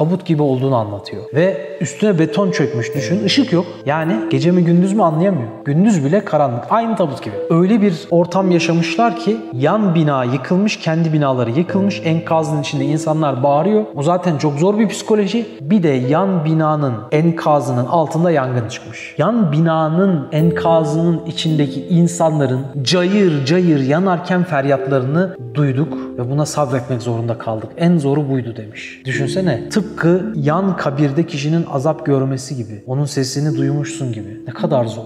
tabut gibi olduğunu anlatıyor. Ve üstüne beton çökmüş düşün. Işık yok. Yani gece mi gündüz mü anlayamıyor. Gündüz bile karanlık. Aynı tabut gibi. Öyle bir ortam yaşamışlar ki yan bina yıkılmış, kendi binaları yıkılmış. Enkazın içinde insanlar bağırıyor. O zaten çok zor bir psikoloji. Bir de yan binanın enkazının altında yangın çıkmış. Yan binanın enkazının içindeki insanların cayır cayır yanarken feryatlarını duyduk ve buna sabretmek zorunda kaldık. En zoru buydu demiş. Düşünsene tıpkı yan kabirde kişinin azap görmesi gibi. Onun sesini duymuşsun gibi. Ne kadar zor.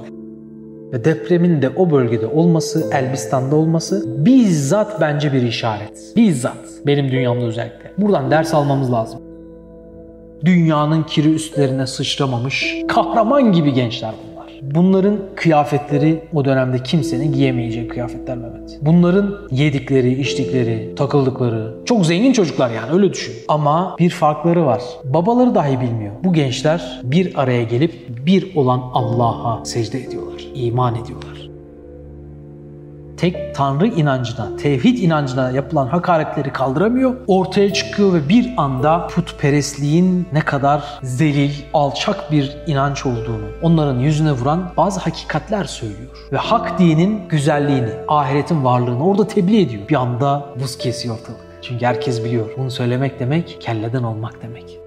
Ve depremin de o bölgede olması, Elbistan'da olması bizzat bence bir işaret. Bizzat. Benim dünyamda özellikle. Buradan ders almamız lazım. Dünyanın kiri üstlerine sıçramamış kahraman gibi gençler bunlar. Bunların kıyafetleri o dönemde kimsenin giyemeyeceği kıyafetler Mehmet. Bunların yedikleri, içtikleri, takıldıkları çok zengin çocuklar yani öyle düşün. Ama bir farkları var. Babaları dahi bilmiyor. Bu gençler bir araya gelip bir olan Allah'a secde ediyorlar. iman ediyorlar tek tanrı inancına, tevhid inancına yapılan hakaretleri kaldıramıyor. Ortaya çıkıyor ve bir anda putperestliğin ne kadar zelil, alçak bir inanç olduğunu onların yüzüne vuran bazı hakikatler söylüyor. Ve hak dinin güzelliğini, ahiretin varlığını orada tebliğ ediyor. Bir anda buz kesiyor ortalık. Çünkü herkes biliyor. Bunu söylemek demek kelleden olmak demek.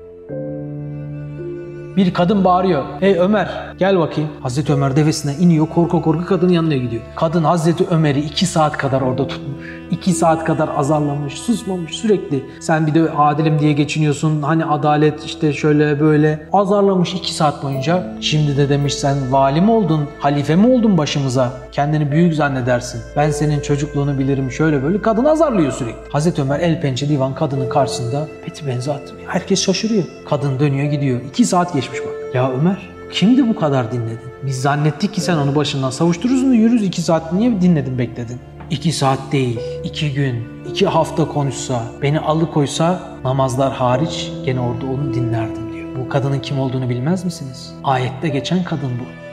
Bir kadın bağırıyor. Hey Ömer gel bakayım. Hazreti Ömer devesine iniyor korku korku kadının yanına gidiyor. Kadın Hazreti Ömer'i iki saat kadar orada tutmuş. iki saat kadar azarlamış, susmamış sürekli. Sen bir de adilim diye geçiniyorsun. Hani adalet işte şöyle böyle. Azarlamış iki saat boyunca. Şimdi de demiş sen vali mi oldun, halife mi oldun başımıza? Kendini büyük zannedersin. Ben senin çocukluğunu bilirim şöyle böyle. Kadın azarlıyor sürekli. Hazreti Ömer el pençe divan kadının karşısında peti benzi attım. Herkes şaşırıyor. Kadın dönüyor gidiyor. İki saat geçmiş bak. Ya Ömer kimdi bu kadar dinledin? Biz zannettik ki sen onu başından savuşturursun da yürürüz iki saat. Niye dinledin bekledin? İki saat değil, iki gün, iki hafta konuşsa, beni alıkoysa namazlar hariç gene orada onu dinlerdim diyor. Bu kadının kim olduğunu bilmez misiniz? Ayette geçen kadın bu.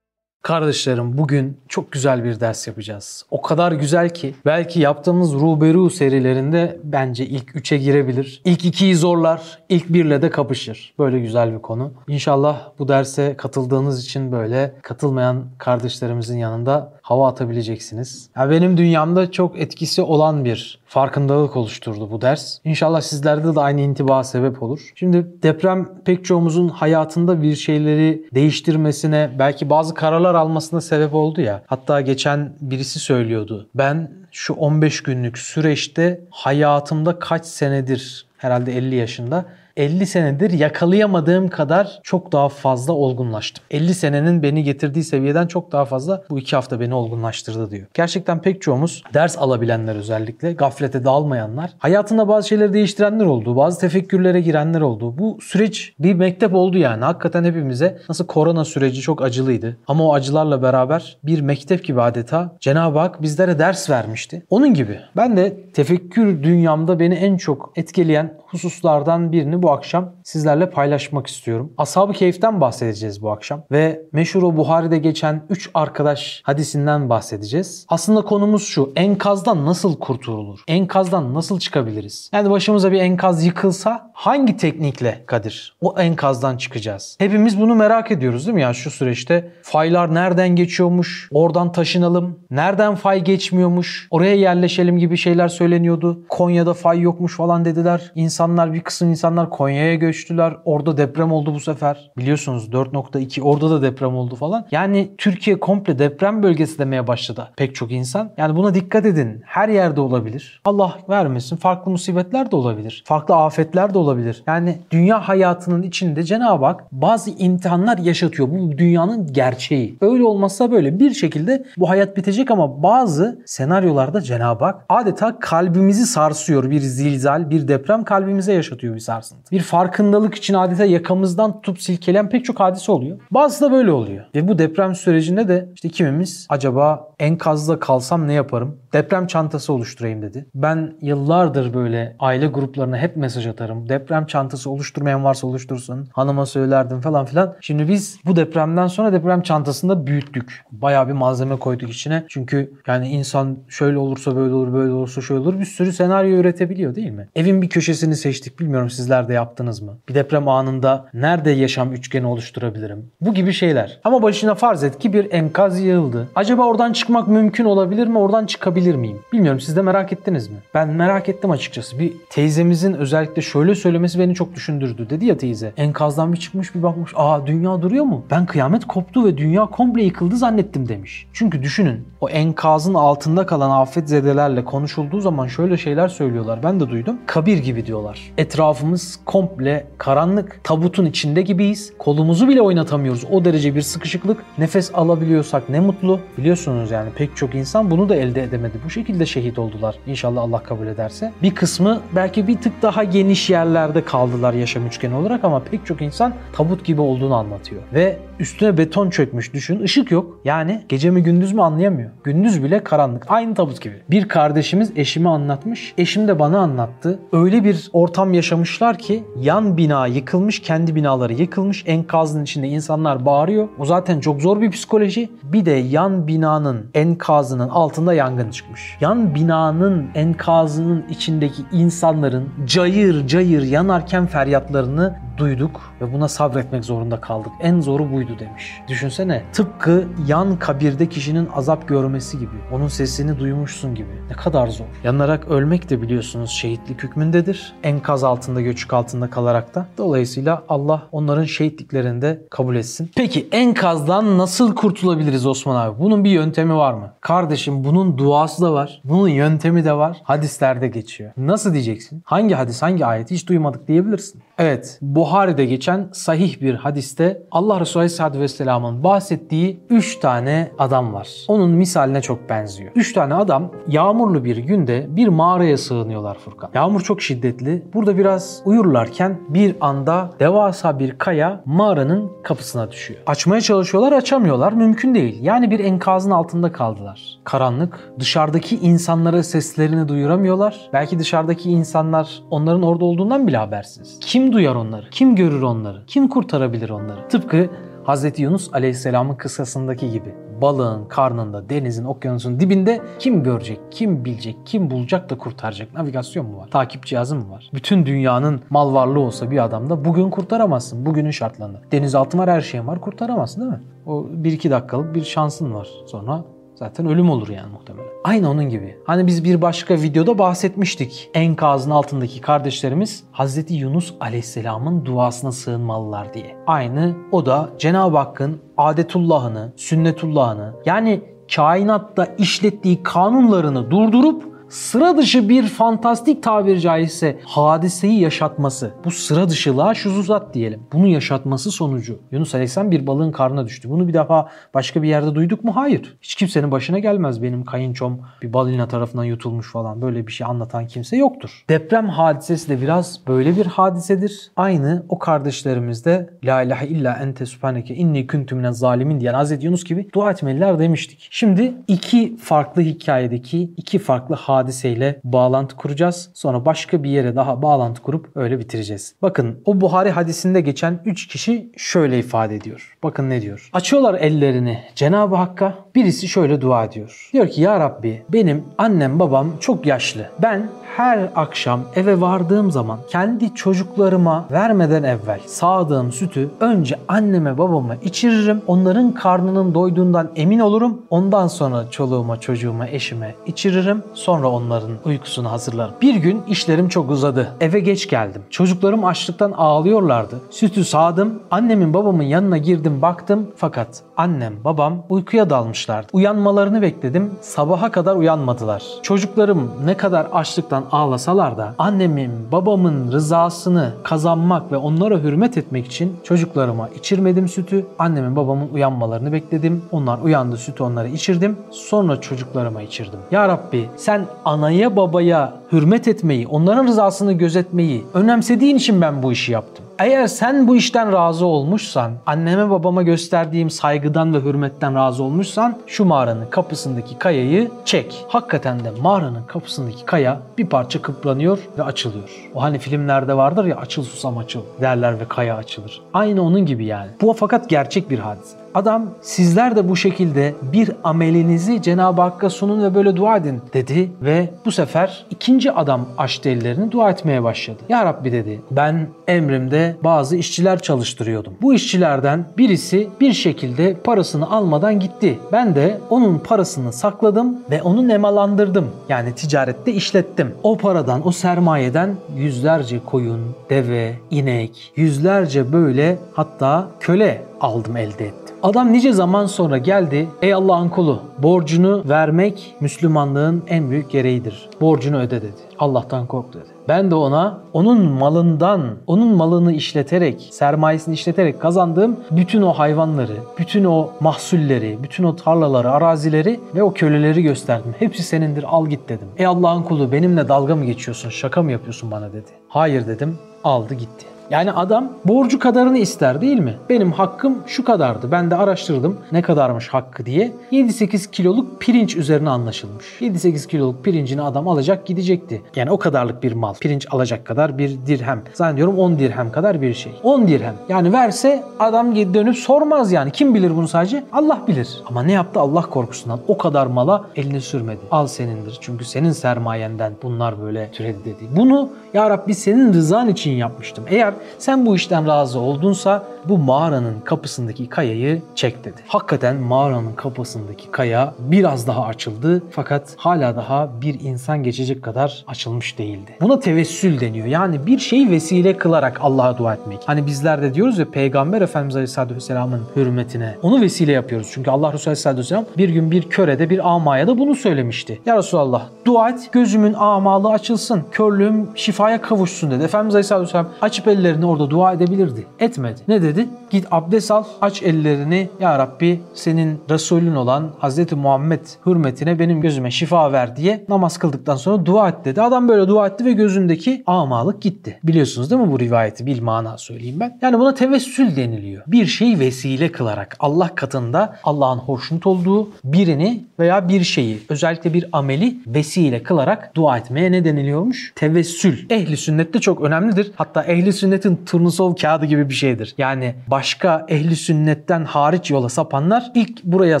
Kardeşlerim bugün çok güzel bir ders yapacağız. O kadar güzel ki belki yaptığımız Ruberu serilerinde bence ilk 3'e girebilir. İlk 2'yi zorlar, ilk 1'le de kapışır. Böyle güzel bir konu. İnşallah bu derse katıldığınız için böyle katılmayan kardeşlerimizin yanında hava atabileceksiniz. Ya benim dünyamda çok etkisi olan bir farkındalık oluşturdu bu ders. İnşallah sizlerde de aynı intiba sebep olur. Şimdi deprem pek çoğumuzun hayatında bir şeyleri değiştirmesine, belki bazı kararlar almasına sebep oldu ya. Hatta geçen birisi söylüyordu. Ben şu 15 günlük süreçte hayatımda kaç senedir herhalde 50 yaşında 50 senedir yakalayamadığım kadar çok daha fazla olgunlaştım. 50 senenin beni getirdiği seviyeden çok daha fazla bu iki hafta beni olgunlaştırdı diyor. Gerçekten pek çoğumuz ders alabilenler özellikle gaflete dalmayanlar hayatında bazı şeyleri değiştirenler oldu. Bazı tefekkürlere girenler oldu. Bu süreç bir mektep oldu yani. Hakikaten hepimize nasıl korona süreci çok acılıydı. Ama o acılarla beraber bir mektep gibi adeta Cenab-ı Hak bizlere ders vermişti. Onun gibi ben de tefekkür dünyamda beni en çok etkileyen hususlardan birini bu akşam sizlerle paylaşmak istiyorum. Ashab-ı Keyif'ten bahsedeceğiz bu akşam ve meşhur o Buhari'de geçen 3 arkadaş hadisinden bahsedeceğiz. Aslında konumuz şu, enkazdan nasıl kurtulur? Enkazdan nasıl çıkabiliriz? Yani başımıza bir enkaz yıkılsa hangi teknikle Kadir o enkazdan çıkacağız? Hepimiz bunu merak ediyoruz değil mi ya şu süreçte? Faylar nereden geçiyormuş? Oradan taşınalım. Nereden fay geçmiyormuş? Oraya yerleşelim gibi şeyler söyleniyordu. Konya'da fay yokmuş falan dediler. İnsanlar bir kısım insanlar Konya'ya göçtüler. Orada deprem oldu bu sefer. Biliyorsunuz 4.2 orada da deprem oldu falan. Yani Türkiye komple deprem bölgesi demeye başladı pek çok insan. Yani buna dikkat edin. Her yerde olabilir. Allah vermesin. Farklı musibetler de olabilir. Farklı afetler de olabilir. Yani dünya hayatının içinde Cenab-ı Hak bazı imtihanlar yaşatıyor. Bu dünyanın gerçeği. Öyle olmazsa böyle bir şekilde bu hayat bitecek ama bazı senaryolar buralarda Cenab-ı Hak adeta kalbimizi sarsıyor. Bir zilzal, bir deprem kalbimize yaşatıyor bir sarsıntı. Bir farkındalık için adeta yakamızdan tutup silkeleyen pek çok hadise oluyor. Bazısı da böyle oluyor. Ve bu deprem sürecinde de işte kimimiz acaba enkazda kalsam ne yaparım? Deprem çantası oluşturayım dedi. Ben yıllardır böyle aile gruplarına hep mesaj atarım. Deprem çantası oluşturmayan varsa oluştursun. Hanıma söylerdim falan filan. Şimdi biz bu depremden sonra deprem çantasını da büyüttük. Bayağı bir malzeme koyduk içine. Çünkü yani insan şöyle olursa böyle olur, böyle olursa şöyle olur. Bir sürü senaryo üretebiliyor değil mi? Evin bir köşesini seçtik. Bilmiyorum sizler de yaptınız mı? Bir deprem anında nerede yaşam üçgeni oluşturabilirim? Bu gibi şeyler. Ama başına farz et ki bir enkaz yığıldı. Acaba oradan çıkmak mümkün olabilir mi? Oradan çıkabilir miyim? Bilmiyorum siz de merak ettiniz mi? Ben merak ettim açıkçası. Bir teyzemizin özellikle şöyle söylemesi beni çok düşündürdü. Dedi ya teyze enkazdan bir çıkmış bir bakmış. Aa dünya duruyor mu? Ben kıyamet koptu ve dünya komple yıkıldı zannettim demiş. Çünkü düşünün o enkazın altında kalan afetzedelerle konuşulduğu zaman şöyle şeyler söylüyorlar. Ben de duydum. Kabir gibi diyorlar. Etrafımız komple karanlık. Tabutun içinde gibiyiz. Kolumuzu bile oynatamıyoruz. O derece bir sıkışıklık. Nefes alabiliyorsak ne mutlu. Biliyorsunuz yani pek çok insan bunu da elde edemedi. Bu şekilde şehit oldular. İnşallah Allah kabul ederse. Bir kısmı belki bir tık daha geniş yerlerde kaldılar yaşam üçgeni olarak ama pek çok insan tabut gibi olduğunu anlatıyor. Ve üstüne beton çökmüş düşün. Işık yok. Yani gece mi gündüz mü anlayamıyor. Gündüz bile karanlık. Aynı tabut gibi. Bir kardeşimiz eşime anlatmış. Eşim de bana anlattı. Öyle bir ortam yaşamışlar ki yan bina yıkılmış, kendi binaları yıkılmış. Enkazın içinde insanlar bağırıyor. O zaten çok zor bir psikoloji. Bir de yan binanın enkazının altında yangın çıkmış. Yan binanın enkazının içindeki insanların cayır cayır yanarken feryatlarını duyduk ve buna sabretmek zorunda kaldık. En zoru buydu demiş. Düşünsene tıpkı yan kabirde kişinin azap görmesi gibi. Onun sesini duymuşsun gibi. Ne kadar zor. Yanarak ölmek de biliyorsunuz şehitlik hükmündedir. Enkaz altında, göçük altında kalarak da. Dolayısıyla Allah onların şehitliklerini de kabul etsin. Peki enkazdan nasıl kurtulabiliriz Osman abi? Bunun bir yöntemi var mı? Kardeşim bunun duası da var. Bunun yöntemi de var. Hadislerde geçiyor. Nasıl diyeceksin? Hangi hadis, hangi ayet hiç duymadık diyebilirsin. Evet, Buhari'de geçen sahih bir hadiste Allah Resulü Aleyhisselatü Vesselam'ın bahsettiği 3 tane adam var. Onun misaline çok benziyor. 3 tane adam yağmurlu bir günde bir mağaraya sığınıyorlar Furkan. Yağmur çok şiddetli. Burada biraz uyurlarken bir anda devasa bir kaya mağaranın kapısına düşüyor. Açmaya çalışıyorlar, açamıyorlar. Mümkün değil. Yani bir enkazın altında kaldılar. Karanlık. Dışarıdaki insanlara seslerini duyuramıyorlar. Belki dışarıdaki insanlar onların orada olduğundan bile habersiz. Kim duyar onları? Kim görür onları? Kim kurtarabilir onları? Tıpkı Hz. Yunus Aleyhisselam'ın kıssasındaki gibi. Balığın karnında, denizin, okyanusun dibinde kim görecek, kim bilecek, kim bulacak da kurtaracak? Navigasyon mu var? Takip cihazı mı var? Bütün dünyanın mal varlığı olsa bir adamda bugün kurtaramazsın. Bugünün şartlarında. Denizaltı var, her şeyin var. Kurtaramazsın değil mi? O 1-2 dakikalık bir şansın var. Sonra zaten ölüm olur yani muhtemelen. Aynı onun gibi. Hani biz bir başka videoda bahsetmiştik. Enkazın altındaki kardeşlerimiz Hz. Yunus Aleyhisselam'ın duasına sığınmalılar diye. Aynı o da Cenab-ı Hakk'ın adetullahını, sünnetullahını yani kainatta işlettiği kanunlarını durdurup sıra dışı bir fantastik tabiri caizse hadiseyi yaşatması. Bu sıra dışılığa şuzuzat diyelim. Bunu yaşatması sonucu Yunus Aleyhisselam bir balığın karnına düştü. Bunu bir defa başka bir yerde duyduk mu? Hayır. Hiç kimsenin başına gelmez. Benim kayınçom bir balina tarafından yutulmuş falan böyle bir şey anlatan kimse yoktur. Deprem hadisesi de biraz böyle bir hadisedir. Aynı o kardeşlerimiz de La ilahe illa ente subhaneke inni kuntu minez zalimin diyen Hazreti Yunus gibi dua etmeliler demiştik. Şimdi iki farklı hikayedeki iki farklı hadiseler hadiseyle bağlantı kuracağız. Sonra başka bir yere daha bağlantı kurup öyle bitireceğiz. Bakın o Buhari hadisinde geçen 3 kişi şöyle ifade ediyor. Bakın ne diyor. Açıyorlar ellerini Cenab-ı Hakk'a. Birisi şöyle dua ediyor. Diyor ki ya Rabbi benim annem babam çok yaşlı. Ben her akşam eve vardığım zaman kendi çocuklarıma vermeden evvel sağdığım sütü önce anneme babama içiririm. Onların karnının doyduğundan emin olurum. Ondan sonra çoluğuma, çocuğuma, eşime içiririm. Sonra onların uykusunu hazırlarım. Bir gün işlerim çok uzadı. Eve geç geldim. Çocuklarım açlıktan ağlıyorlardı. Sütü sağdım. Annemin babamın yanına girdim baktım fakat annem babam uykuya dalmışlardı. Uyanmalarını bekledim. Sabaha kadar uyanmadılar. Çocuklarım ne kadar açlıktan ağlasalar da annemin babamın rızasını kazanmak ve onlara hürmet etmek için çocuklarıma içirmedim sütü. Annemin babamın uyanmalarını bekledim. Onlar uyandı sütü onlara içirdim. Sonra çocuklarıma içirdim. Ya Rabbi sen anaya babaya hürmet etmeyi, onların rızasını gözetmeyi önemsediğin için ben bu işi yaptım. Eğer sen bu işten razı olmuşsan, anneme babama gösterdiğim saygıdan ve hürmetten razı olmuşsan şu mağaranın kapısındaki kayayı çek. Hakikaten de mağaranın kapısındaki kaya bir parça kıpranıyor ve açılıyor. O hani filmlerde vardır ya açıl susam açıl derler ve kaya açılır. Aynı onun gibi yani. Bu fakat gerçek bir hadise. Adam sizler de bu şekilde bir amelinizi Cenab-ı Hakk'a sunun ve böyle dua edin dedi ve bu sefer ikinci adam açtı ellerini dua etmeye başladı. Ya Rabbi dedi ben emrimde bazı işçiler çalıştırıyordum. Bu işçilerden birisi bir şekilde parasını almadan gitti. Ben de onun parasını sakladım ve onu nemalandırdım. Yani ticarette işlettim. O paradan, o sermayeden yüzlerce koyun, deve, inek, yüzlerce böyle hatta köle aldım elde ettim. Adam nice zaman sonra geldi. Ey Allah'ın kulu borcunu vermek Müslümanlığın en büyük gereğidir. Borcunu öde dedi. Allah'tan kork dedi. Ben de ona onun malından, onun malını işleterek, sermayesini işleterek kazandığım bütün o hayvanları, bütün o mahsulleri, bütün o tarlaları, arazileri ve o köleleri gösterdim. Hepsi senindir al git dedim. Ey Allah'ın kulu benimle dalga mı geçiyorsun, şaka mı yapıyorsun bana dedi. Hayır dedim, aldı gitti. Yani adam borcu kadarını ister değil mi? Benim hakkım şu kadardı. Ben de araştırdım ne kadarmış hakkı diye. 7-8 kiloluk pirinç üzerine anlaşılmış. 7-8 kiloluk pirincini adam alacak gidecekti. Yani o kadarlık bir mal. Pirinç alacak kadar bir dirhem. Zannediyorum 10 dirhem kadar bir şey. 10 dirhem. Yani verse adam dönüp sormaz yani. Kim bilir bunu sadece? Allah bilir. Ama ne yaptı? Allah korkusundan o kadar mala elini sürmedi. Al senindir. Çünkü senin sermayenden bunlar böyle türedi dedi. Bunu ya Rabbi senin rızan için yapmıştım. Eğer sen bu işten razı oldunsa bu mağaranın kapısındaki kayayı çek dedi. Hakikaten mağaranın kapısındaki kaya biraz daha açıldı fakat hala daha bir insan geçecek kadar açılmış değildi. Buna tevessül deniyor. Yani bir şeyi vesile kılarak Allah'a dua etmek. Hani bizler de diyoruz ya Peygamber Efendimiz Aleyhisselatü Vesselam'ın hürmetine onu vesile yapıyoruz. Çünkü Allah Resulü Aleyhisselatü Vesselam bir gün bir körede bir amaya da bunu söylemişti. Ya Resulallah dua et gözümün amalı açılsın. Körlüğüm şifaya kavuşsun dedi. Efendimiz Aleyhisselatü Vesselam açıp ellerini orada dua edebilirdi. Etmedi. Ne dedi? Git abdest al, aç ellerini. Ya Rabbi senin Resulün olan Hazreti Muhammed hürmetine benim gözüme şifa ver diye namaz kıldıktan sonra dua et dedi. Adam böyle dua etti ve gözündeki amalık gitti. Biliyorsunuz değil mi bu rivayeti? Bil mana söyleyeyim ben. Yani buna tevessül deniliyor. Bir şey vesile kılarak Allah katında Allah'ın hoşnut olduğu birini veya bir şeyi özellikle bir ameli vesile kılarak dua etmeye ne deniliyormuş? Tevessül. Ehli sünnette çok önemlidir. Hatta ehli sünnetin turnusol kağıdı gibi bir şeydir. Yani başka ehli sünnetten hariç yola sapanlar ilk buraya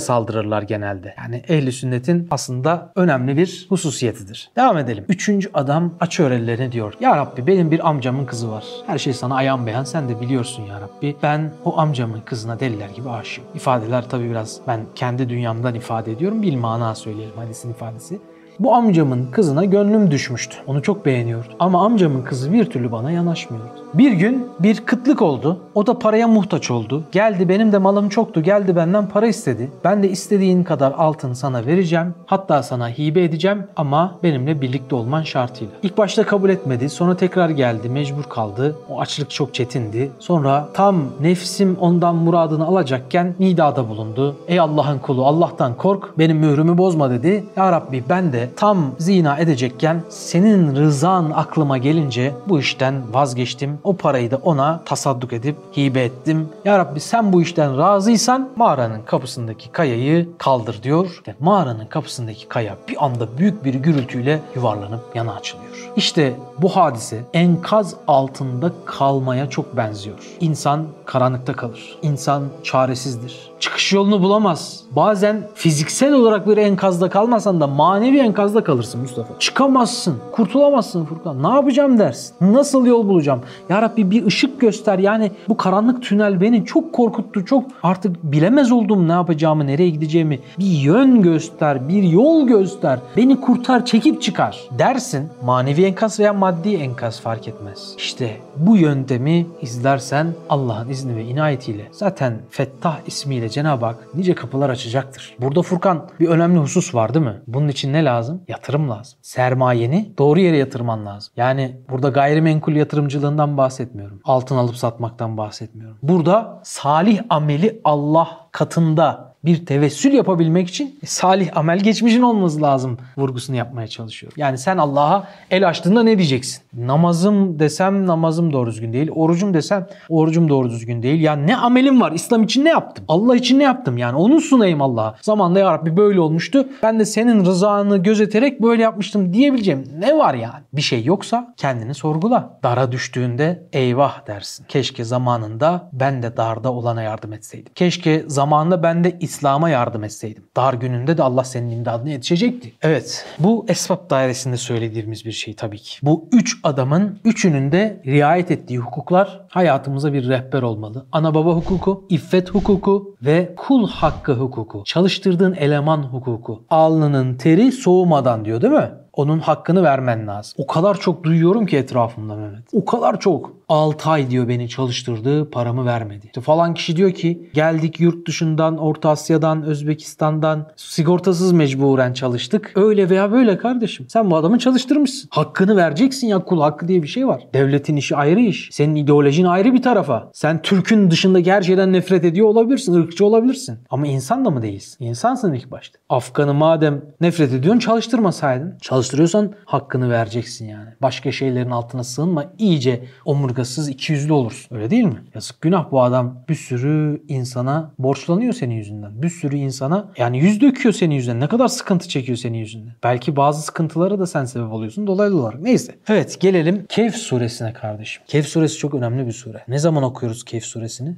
saldırırlar genelde. Yani ehli sünnetin aslında önemli bir hususiyetidir. Devam edelim. Üçüncü adam açıyor ellerini diyor. Ya Rabbi benim bir amcamın kızı var. Her şey sana ayan beyan sen de biliyorsun ya Rabbi. Ben o amcamın kızına deliler gibi aşığım. İfadeler tabii biraz ben kendi dünyamdan ifade ediyorum. Bir mana söyleyelim hadisin ifadesi. Bu amcamın kızına gönlüm düşmüştü. Onu çok beğeniyordu. Ama amcamın kızı bir türlü bana yanaşmıyordu. Bir gün bir kıtlık oldu. O da paraya muhtaç oldu. Geldi benim de malım çoktu. Geldi benden para istedi. Ben de istediğin kadar altın sana vereceğim. Hatta sana hibe edeceğim ama benimle birlikte olman şartıyla. İlk başta kabul etmedi. Sonra tekrar geldi. Mecbur kaldı. O açlık çok çetindi. Sonra tam nefsim ondan muradını alacakken nidada bulundu. Ey Allah'ın kulu Allah'tan kork. Benim mührümü bozma dedi. Ya Rabbi ben de tam zina edecekken senin rızan aklıma gelince bu işten vazgeçtim. O parayı da ona tasadduk edip hibe ettim. Ya Rabbi sen bu işten razıysan mağaranın kapısındaki kayayı kaldır diyor. Ve mağaranın kapısındaki kaya bir anda büyük bir gürültüyle yuvarlanıp yana açılıyor. İşte bu hadise enkaz altında kalmaya çok benziyor. İnsan karanlıkta kalır. İnsan çaresizdir çıkış yolunu bulamaz. Bazen fiziksel olarak bir enkazda kalmasan da manevi enkazda kalırsın Mustafa. Çıkamazsın, kurtulamazsın Furkan. Ne yapacağım dersin? Nasıl yol bulacağım? Ya Rabbi bir ışık göster. Yani bu karanlık tünel beni çok korkuttu. Çok artık bilemez oldum ne yapacağımı, nereye gideceğimi. Bir yön göster, bir yol göster. Beni kurtar, çekip çıkar dersin. Manevi enkaz veya maddi enkaz fark etmez. İşte bu yöntemi izlersen Allah'ın izni ve inayetiyle zaten Fettah ismiyle Cenab-ı Hak nice kapılar açacaktır. Burada Furkan bir önemli husus var değil mi? Bunun için ne lazım? Yatırım lazım. Sermayeni doğru yere yatırman lazım. Yani burada gayrimenkul yatırımcılığından bahsetmiyorum. Altın alıp satmaktan bahsetmiyorum. Burada salih ameli Allah katında bir tevessül yapabilmek için salih amel geçmişin olması lazım vurgusunu yapmaya çalışıyorum. Yani sen Allah'a el açtığında ne diyeceksin? Namazım desem namazım doğru düzgün değil. Orucum desem orucum doğru düzgün değil. Yani ne amelim var? İslam için ne yaptım? Allah için ne yaptım? Yani onu sunayım Allah'a. Zamanında ya Rabbi böyle olmuştu. Ben de senin rızanı gözeterek böyle yapmıştım diyebileceğim. Ne var yani? Bir şey yoksa kendini sorgula. Dara düştüğünde eyvah dersin. Keşke zamanında ben de darda olana yardım etseydim. Keşke zamanında ben de İslam'a yardım etseydim. Dar gününde de Allah senin imdadına yetişecekti. Evet bu esbab dairesinde söylediğimiz bir şey tabii ki. Bu üç adamın üçünün de riayet ettiği hukuklar hayatımıza bir rehber olmalı. Ana baba hukuku, iffet hukuku ve kul hakkı hukuku. Çalıştırdığın eleman hukuku. Alnının teri soğumadan diyor değil mi? Onun hakkını vermen lazım. O kadar çok duyuyorum ki etrafımda Mehmet. O kadar çok. 6 ay diyor beni çalıştırdı, paramı vermedi. İşte falan kişi diyor ki geldik yurt dışından, Orta Asya'dan, Özbekistan'dan sigortasız mecburen çalıştık. Öyle veya böyle kardeşim. Sen bu adamı çalıştırmışsın. Hakkını vereceksin ya kul hakkı diye bir şey var. Devletin işi ayrı iş. Senin ideolojin ayrı bir tarafa. Sen Türk'ün dışındaki her şeyden nefret ediyor olabilirsin, ırkçı olabilirsin. Ama insan da mı değilsin? İnsansın ilk başta. Afgan'ı madem nefret ediyorsun çalıştırmasaydın. Çalıştırıyorsan hakkını vereceksin yani. Başka şeylerin altına sığınma. iyice omurgasız ikiyüzlü olursun. Öyle değil mi? Yazık günah bu adam bir sürü insana borçlanıyor senin yüzünden. Bir sürü insana yani yüz döküyor senin yüzünden. Ne kadar sıkıntı çekiyor senin yüzünden. Belki bazı sıkıntılara da sen sebep oluyorsun dolaylı olarak. Neyse. Evet gelelim Kehf suresine kardeşim. Kehf suresi çok önemli bir sure. Ne zaman okuyoruz Kehf suresini?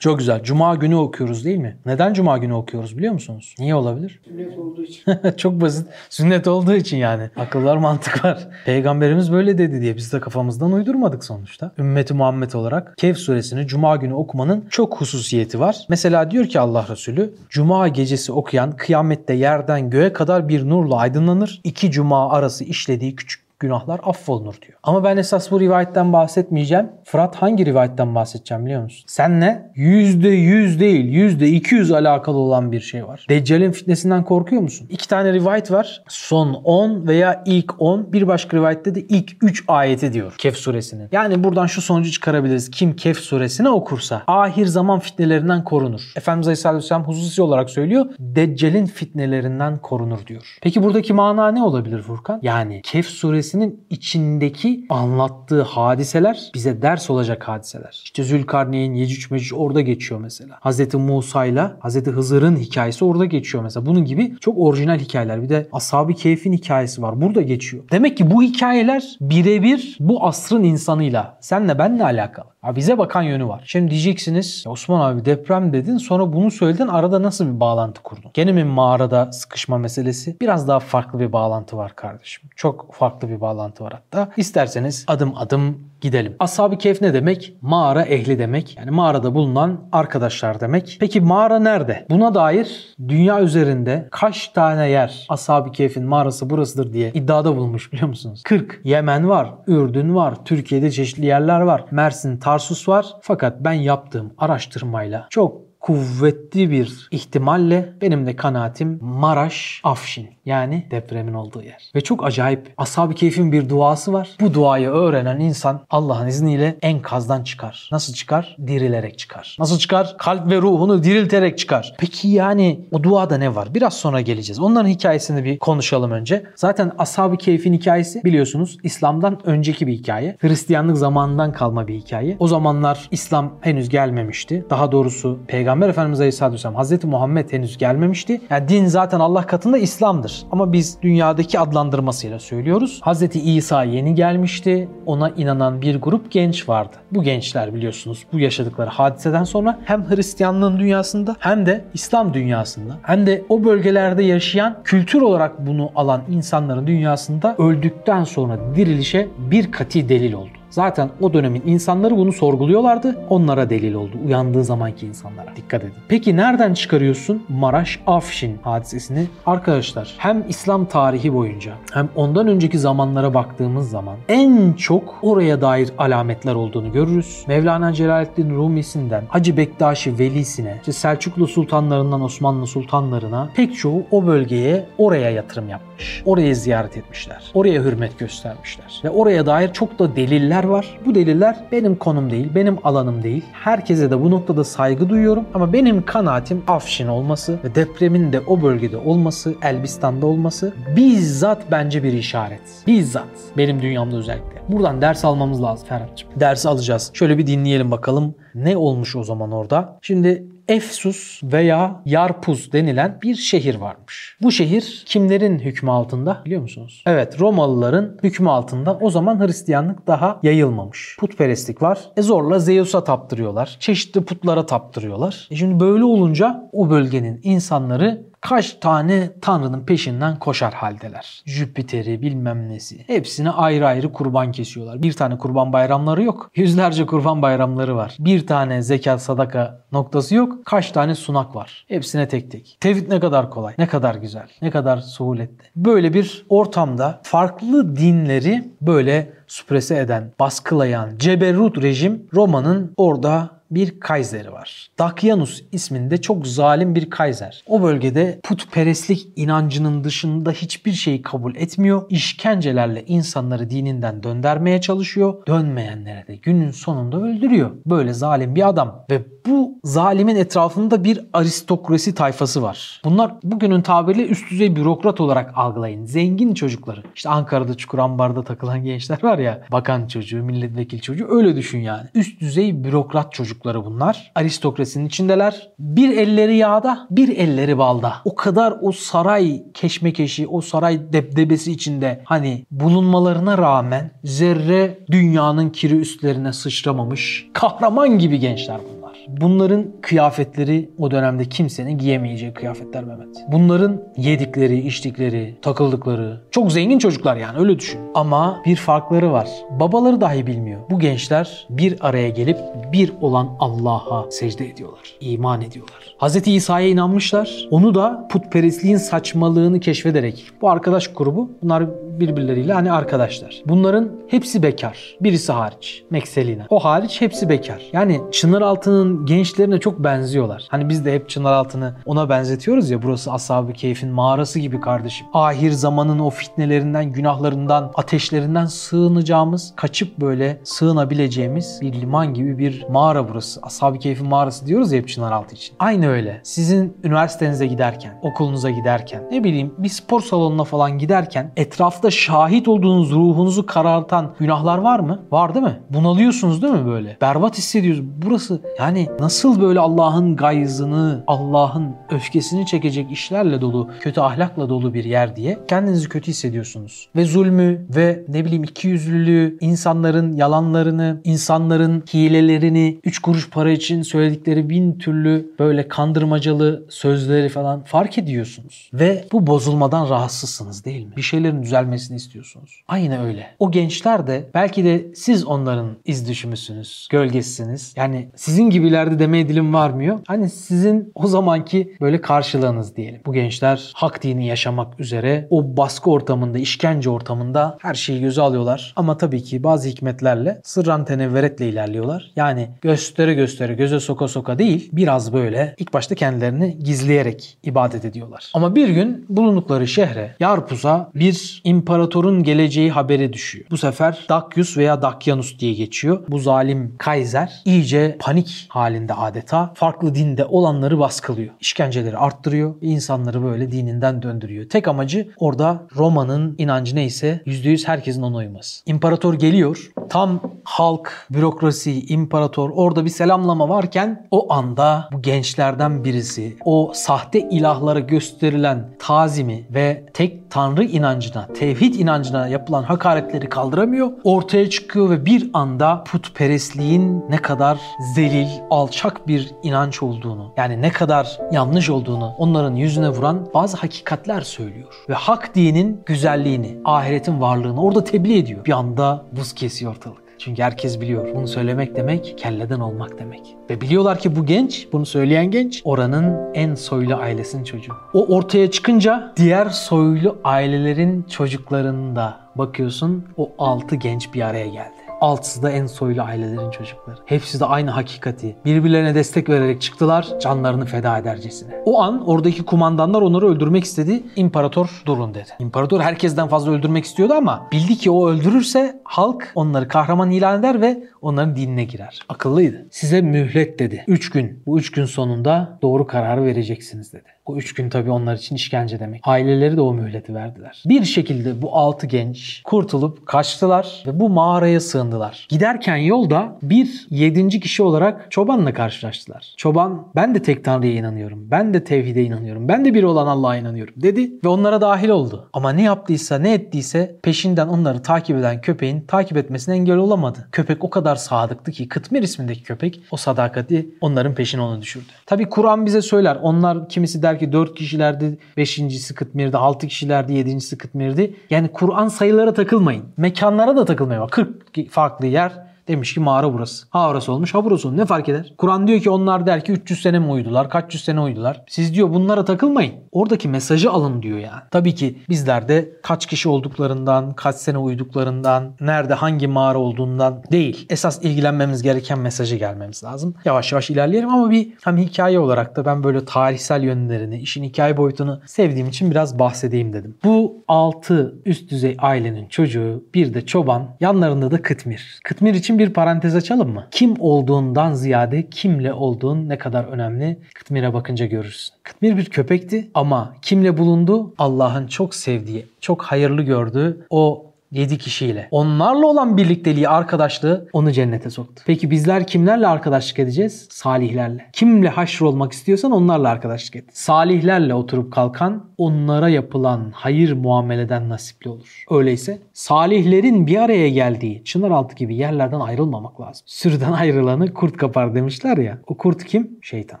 Çok güzel. Cuma günü okuyoruz değil mi? Neden Cuma günü okuyoruz biliyor musunuz? Niye olabilir? Sünnet olduğu için. Çok basit. Sünnet olduğu için yani. Akıllar mantık var. Peygamberimiz böyle dedi diye biz de kafamızdan uydurmadık sonuçta. Ümmeti Muhammed olarak Kehf suresini Cuma günü okumanın çok hususiyeti var. Mesela diyor ki Allah Resulü Cuma gecesi okuyan kıyamette yerden göğe kadar bir nurla aydınlanır. İki Cuma arası işlediği küçük günahlar affolunur diyor. Ama ben esas bu rivayetten bahsetmeyeceğim. Fırat hangi rivayetten bahsedeceğim biliyor musun? Senle yüzde yüz değil yüzde iki yüz alakalı olan bir şey var. Deccal'in fitnesinden korkuyor musun? İki tane rivayet var. Son 10 veya ilk 10. Bir başka rivayette de ilk 3 ayeti diyor Kehf suresinin. Yani buradan şu sonucu çıkarabiliriz. Kim Kehf suresini okursa ahir zaman fitnelerinden korunur. Efendimiz Aleyhisselatü Vesselam hususi olarak söylüyor. Deccal'in fitnelerinden korunur diyor. Peki buradaki mana ne olabilir Furkan? Yani Kehf suresi suresinin içindeki anlattığı hadiseler bize ders olacak hadiseler. İşte Zülkarneyn, Yecüc Mecüc orada geçiyor mesela. Hz. Musa ile Hz. Hızır'ın hikayesi orada geçiyor mesela. Bunun gibi çok orijinal hikayeler. Bir de Ashab-ı Keyf'in hikayesi var. Burada geçiyor. Demek ki bu hikayeler birebir bu asrın insanıyla, senle benle alakalı. Abi bize bakan yönü var. Şimdi diyeceksiniz Osman abi deprem dedin sonra bunu söyledin arada nasıl bir bağlantı kurdun? Gene mi mağarada sıkışma meselesi? Biraz daha farklı bir bağlantı var kardeşim. Çok farklı bir bağlantı var hatta. İsterseniz adım adım gidelim. Ashab-ı Kehf ne demek? Mağara ehli demek. Yani mağarada bulunan arkadaşlar demek. Peki mağara nerede? Buna dair dünya üzerinde kaç tane yer Ashab-ı Kehf'in mağarası burasıdır diye iddiada bulunmuş biliyor musunuz? 40. Yemen var, Ürdün var, Türkiye'de çeşitli yerler var. Mersin, Tarsus var. Fakat ben yaptığım araştırmayla çok kuvvetli bir ihtimalle benim de kanaatim Maraş, Afşin yani depremin olduğu yer. Ve çok acayip Ashab-ı Keyf'in bir duası var. Bu duayı öğrenen insan Allah'ın izniyle enkazdan çıkar. Nasıl çıkar? Dirilerek çıkar. Nasıl çıkar? Kalp ve ruhunu dirilterek çıkar. Peki yani o duada ne var? Biraz sonra geleceğiz. Onların hikayesini bir konuşalım önce. Zaten Ashab-ı Keyf'in hikayesi biliyorsunuz İslam'dan önceki bir hikaye. Hristiyanlık zamanından kalma bir hikaye. O zamanlar İslam henüz gelmemişti. Daha doğrusu Peygamber Efendimiz Aleyhisselatü Vesselam Hazreti Muhammed henüz gelmemişti. Yani din zaten Allah katında İslam'dır. Ama biz dünyadaki adlandırmasıyla söylüyoruz. Hazreti İsa yeni gelmişti. Ona inanan bir grup genç vardı. Bu gençler biliyorsunuz bu yaşadıkları hadiseden sonra hem Hristiyanlığın dünyasında hem de İslam dünyasında hem de o bölgelerde yaşayan kültür olarak bunu alan insanların dünyasında öldükten sonra dirilişe bir kati delil oldu. Zaten o dönemin insanları bunu sorguluyorlardı. Onlara delil oldu. Uyandığı zamanki insanlara. Dikkat edin. Peki nereden çıkarıyorsun Maraş Afşin hadisesini? Arkadaşlar hem İslam tarihi boyunca hem ondan önceki zamanlara baktığımız zaman en çok oraya dair alametler olduğunu görürüz. Mevlana Celaleddin Rumi'sinden Hacı Bektaşi Velisi'ne, işte Selçuklu sultanlarından Osmanlı sultanlarına pek çoğu o bölgeye oraya yatırım yapmış. Orayı ziyaret etmişler. Oraya hürmet göstermişler. Ve oraya dair çok da deliller deliller var. Bu deliller benim konum değil, benim alanım değil. Herkese de bu noktada saygı duyuyorum ama benim kanaatim Afşin olması ve depremin de o bölgede olması, Elbistan'da olması bizzat bence bir işaret. Bizzat benim dünyamda özellikle. Buradan ders almamız lazım Ferhat'cığım. Ders alacağız. Şöyle bir dinleyelim bakalım ne olmuş o zaman orada. Şimdi Efsus veya Yarpuz denilen bir şehir varmış. Bu şehir kimlerin hükmü altında biliyor musunuz? Evet Romalıların hükmü altında. O zaman Hristiyanlık daha yayılmamış. Putperestlik var. E zorla Zeus'a taptırıyorlar. Çeşitli putlara taptırıyorlar. E şimdi böyle olunca o bölgenin insanları kaç tane tanrının peşinden koşar haldeler. Jüpiter'i bilmem nesi. Hepsine ayrı ayrı kurban kesiyorlar. Bir tane kurban bayramları yok. Yüzlerce kurban bayramları var. Bir tane zekat sadaka noktası yok. Kaç tane sunak var. Hepsine tek tek. Tevhid ne kadar kolay, ne kadar güzel, ne kadar suhuletli. Böyle bir ortamda farklı dinleri böyle süprese eden, baskılayan ceberrut rejim Roma'nın orada bir kayseri var. Dakyanus isminde çok zalim bir kayser. O bölgede putperestlik inancının dışında hiçbir şeyi kabul etmiyor. İşkencelerle insanları dininden döndürmeye çalışıyor. Dönmeyenlere de günün sonunda öldürüyor. Böyle zalim bir adam ve bu zalimin etrafında bir aristokrasi tayfası var. Bunlar bugünün tabiriyle üst düzey bürokrat olarak algılayın. Zengin çocukları. İşte Ankara'da Çukurambar'da takılan gençler var ya bakan çocuğu, milletvekili çocuğu öyle düşün yani. Üst düzey bürokrat çocukları bunlar. Aristokrasinin içindeler. Bir elleri yağda, bir elleri balda. O kadar o saray keşmekeşi, o saray debdebesi içinde hani bulunmalarına rağmen zerre dünyanın kiri üstlerine sıçramamış kahraman gibi gençler bunlar. Bunların kıyafetleri o dönemde kimsenin giyemeyeceği kıyafetler Mehmet. Bunların yedikleri, içtikleri, takıldıkları çok zengin çocuklar yani öyle düşün. Ama bir farkları var. Babaları dahi bilmiyor. Bu gençler bir araya gelip bir olan Allah'a secde ediyorlar. iman ediyorlar. Hz. İsa'ya inanmışlar. Onu da putperestliğin saçmalığını keşfederek bu arkadaş grubu bunlar birbirleriyle hani arkadaşlar. Bunların hepsi bekar. Birisi hariç. Mekselina. O hariç hepsi bekar. Yani Çınaraltı'nın gençlerine çok benziyorlar. Hani biz de hep Çınaraltı'nı ona benzetiyoruz ya burası Ashab-ı Keyf'in mağarası gibi kardeşim. Ahir zamanın o fitnelerinden, günahlarından, ateşlerinden sığınacağımız, kaçıp böyle sığınabileceğimiz bir liman gibi bir mağara burası. Ashab-ı Keyf'in mağarası diyoruz ya hep Çınaraltı için. Aynı öyle. Sizin üniversitenize giderken, okulunuza giderken, ne bileyim bir spor salonuna falan giderken etrafta şahit olduğunuz ruhunuzu karartan günahlar var mı? Var değil mi? Bunalıyorsunuz değil mi böyle? Berbat hissediyoruz. Burası yani nasıl böyle Allah'ın gayzını, Allah'ın öfkesini çekecek işlerle dolu, kötü ahlakla dolu bir yer diye kendinizi kötü hissediyorsunuz. Ve zulmü ve ne bileyim ikiyüzlülüğü, insanların yalanlarını, insanların hilelerini, üç kuruş para için söyledikleri bin türlü böyle kandırmacalı sözleri falan fark ediyorsunuz. Ve bu bozulmadan rahatsızsınız değil mi? Bir şeylerin düzelmesini istiyorsunuz. Aynı öyle. O gençler de belki de siz onların iz düşümüsünüz, gölgesisiniz. Yani sizin gibilerde demeye dilim varmıyor. Hani sizin o zamanki böyle karşılığınız diyelim. Bu gençler hak dini yaşamak üzere o baskı ortamında, işkence ortamında her şeyi göze alıyorlar. Ama tabii ki bazı hikmetlerle sırran tenevveretle ilerliyorlar. Yani göstere göstere, göze soka soka değil, biraz böyle ilk başta kendilerini gizleyerek ibadet ediyorlar. Ama bir gün bulundukları şehre, Yarpuz'a bir imparatorun geleceği haberi düşüyor. Bu sefer Dakyus veya Dakyanus diye geçiyor. Bu zalim Kaiser iyice panik halinde adeta farklı dinde olanları baskılıyor. İşkenceleri arttırıyor. insanları böyle dininden döndürüyor. Tek amacı orada Roma'nın inancı neyse %100 herkesin ona uyması. İmparator geliyor. Tam halk, bürokrasi, imparator orada bir selamlama varken o anda bu gençlerden birisi o sahte ilahlara gösterilen tazimi ve tek tanrı inancına, tevhid inancına yapılan hakaretleri kaldıramıyor. Ortaya çıkıyor ve bir anda putperestliğin ne kadar zelil, alçak bir inanç olduğunu, yani ne kadar yanlış olduğunu onların yüzüne vuran bazı hakikatler söylüyor. Ve hak dinin güzelliğini, ahiretin varlığını orada tebliğ ediyor. Bir anda buz kesiyor ortalık. Çünkü herkes biliyor. Bunu söylemek demek kelleden olmak demek. Ve biliyorlar ki bu genç, bunu söyleyen genç oranın en soylu ailesinin çocuğu. O ortaya çıkınca diğer soylu ailelerin çocuklarında bakıyorsun o altı genç bir araya geldi. Altısı da en soylu ailelerin çocukları. Hepsi de aynı hakikati. Birbirlerine destek vererek çıktılar canlarını feda edercesine. O an oradaki kumandanlar onları öldürmek istedi. İmparator durun dedi. İmparator herkesten fazla öldürmek istiyordu ama bildi ki o öldürürse halk onları kahraman ilan eder ve onların dinine girer. Akıllıydı. Size mühlet dedi. Üç gün. Bu üç gün sonunda doğru kararı vereceksiniz dedi. O üç gün tabii onlar için işkence demek. Aileleri de o mühleti verdiler. Bir şekilde bu altı genç kurtulup kaçtılar ve bu mağaraya sığındılar. Giderken yolda bir yedinci kişi olarak çobanla karşılaştılar. Çoban ben de tek tanrıya inanıyorum. Ben de tevhide inanıyorum. Ben de bir olan Allah'a inanıyorum dedi ve onlara dahil oldu. Ama ne yaptıysa ne ettiyse peşinden onları takip eden köpeğin takip etmesine engel olamadı. Köpek o kadar sadıktı ki Kıtmir ismindeki köpek o sadakati onların peşine onu düşürdü. Tabi Kur'an bize söyler. Onlar kimisi der ki 4 kişilerdi, 5.si Kıtmir'di, 6 kişilerdi, 7.si Kıtmir'di. Yani Kur'an sayılara takılmayın. Mekanlara da takılmayın. 40 farklı yer Demiş ki mağara burası. Ha orası olmuş ha burası olmuş. Ne fark eder? Kur'an diyor ki onlar der ki 300 sene mi uydular? Kaç yüz sene uydular? Siz diyor bunlara takılmayın. Oradaki mesajı alın diyor yani. Tabii ki bizler de kaç kişi olduklarından, kaç sene uyduklarından, nerede hangi mağara olduğundan değil. Esas ilgilenmemiz gereken mesajı gelmemiz lazım. Yavaş yavaş ilerleyelim ama bir hem hikaye olarak da ben böyle tarihsel yönlerini, işin hikaye boyutunu sevdiğim için biraz bahsedeyim dedim. Bu 6 üst düzey ailenin çocuğu bir de çoban yanlarında da Kıtmir. Kıtmir için bir parantez açalım mı? Kim olduğundan ziyade kimle olduğun ne kadar önemli Kıtmir'e bakınca görürsün. Kıtmir bir köpekti ama kimle bulundu? Allah'ın çok sevdiği, çok hayırlı gördüğü o 7 kişiyle. Onlarla olan birlikteliği, arkadaşlığı onu cennete soktu. Peki bizler kimlerle arkadaşlık edeceğiz? Salihlerle. Kimle haşr olmak istiyorsan onlarla arkadaşlık et. Salihlerle oturup kalkan onlara yapılan hayır muameleden nasipli olur. Öyleyse salihlerin bir araya geldiği Çınaraltı gibi yerlerden ayrılmamak lazım. Sürüden ayrılanı kurt kapar demişler ya. O kurt kim? Şeytan.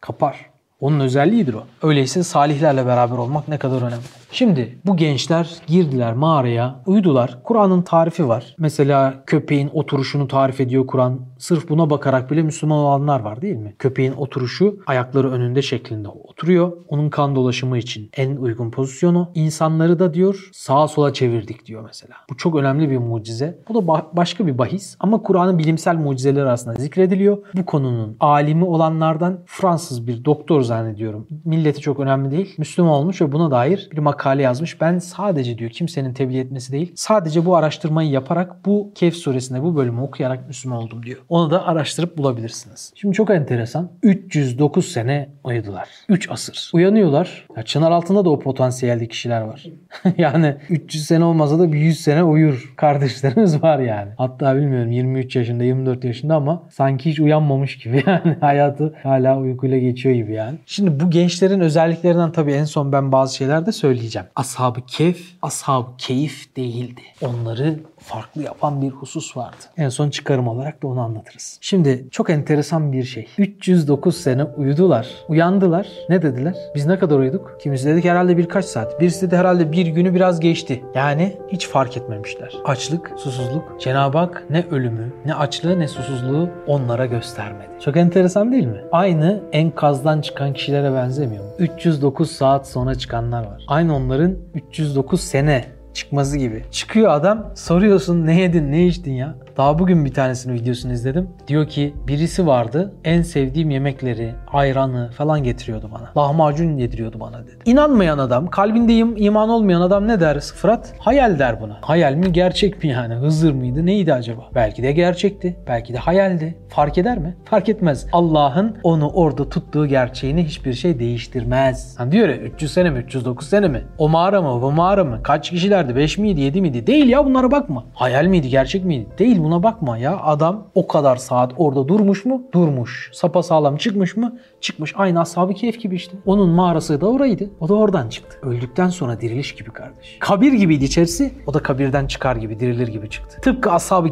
Kapar. Onun özelliğidir o. Öyleyse salihlerle beraber olmak ne kadar önemli. Şimdi bu gençler girdiler mağaraya, uyudular. Kur'an'ın tarifi var. Mesela köpeğin oturuşunu tarif ediyor Kur'an. Sırf buna bakarak bile Müslüman olanlar var değil mi? Köpeğin oturuşu ayakları önünde şeklinde oturuyor. Onun kan dolaşımı için en uygun pozisyonu. İnsanları da diyor sağa sola çevirdik diyor mesela. Bu çok önemli bir mucize. Bu da başka bir bahis ama Kur'an'ın bilimsel mucizeleri arasında zikrediliyor. Bu konunun alimi olanlardan Fransız bir doktor zannediyorum. Milleti çok önemli değil. Müslüman olmuş ve buna dair bir makale makale yazmış. Ben sadece diyor kimsenin tebliğ etmesi değil. Sadece bu araştırmayı yaparak bu Kehf suresinde bu bölümü okuyarak Müslüman oldum diyor. Onu da araştırıp bulabilirsiniz. Şimdi çok enteresan. 309 sene uyudular. 3 asır. Uyanıyorlar. Ya çınar altında da o potansiyelde kişiler var. yani 300 sene olmasa da bir 100 sene uyur kardeşlerimiz var yani. Hatta bilmiyorum 23 yaşında 24 yaşında ama sanki hiç uyanmamış gibi yani hayatı hala uykuyla geçiyor gibi yani. Şimdi bu gençlerin özelliklerinden tabii en son ben bazı şeyler de söyleyeceğim söyleyeceğim. Ashab-ı Kehf, ashab keyif değildi. Onları farklı yapan bir husus vardı. En son çıkarım olarak da onu anlatırız. Şimdi çok enteresan bir şey. 309 sene uyudular. Uyandılar. Ne dediler? Biz ne kadar uyuduk? Kimisi dedik herhalde birkaç saat. Birisi de herhalde bir günü biraz geçti. Yani hiç fark etmemişler. Açlık, susuzluk. Cenab-ı Hak ne ölümü, ne açlığı ne susuzluğu onlara göstermedi. Çok enteresan değil mi? Aynı enkazdan çıkan kişilere benzemiyor mu? 309 saat sonra çıkanlar var. Aynı onların 309 sene çıkması gibi. Çıkıyor adam soruyorsun ne yedin ne içtin ya. Daha bugün bir tanesini videosunu izledim. Diyor ki birisi vardı en sevdiğim yemekleri, ayranı falan getiriyordu bana. Lahmacun yediriyordu bana dedi. İnanmayan adam, kalbinde iman olmayan adam ne der Fırat? Hayal der buna. Hayal mi gerçek mi yani? Hızır mıydı neydi acaba? Belki de gerçekti. Belki de hayaldi. Fark eder mi? Fark etmez. Allah'ın onu orada tuttuğu gerçeğini hiçbir şey değiştirmez. Hani diyor ya 300 sene mi 309 sene mi? O mağara mı bu mağara mı? Kaç kişiler verdi? 5 miydi 7 miydi? Değil ya bunlara bakma. Hayal miydi gerçek miydi? Değil buna bakma ya. Adam o kadar saat orada durmuş mu? Durmuş. Sapa sağlam çıkmış mı? Çıkmış. Aynı ashab-ı gibi işte. Onun mağarası da oraydı. O da oradan çıktı. Öldükten sonra diriliş gibi kardeş. Kabir gibiydi içerisi. O da kabirden çıkar gibi, dirilir gibi çıktı. Tıpkı ashab-ı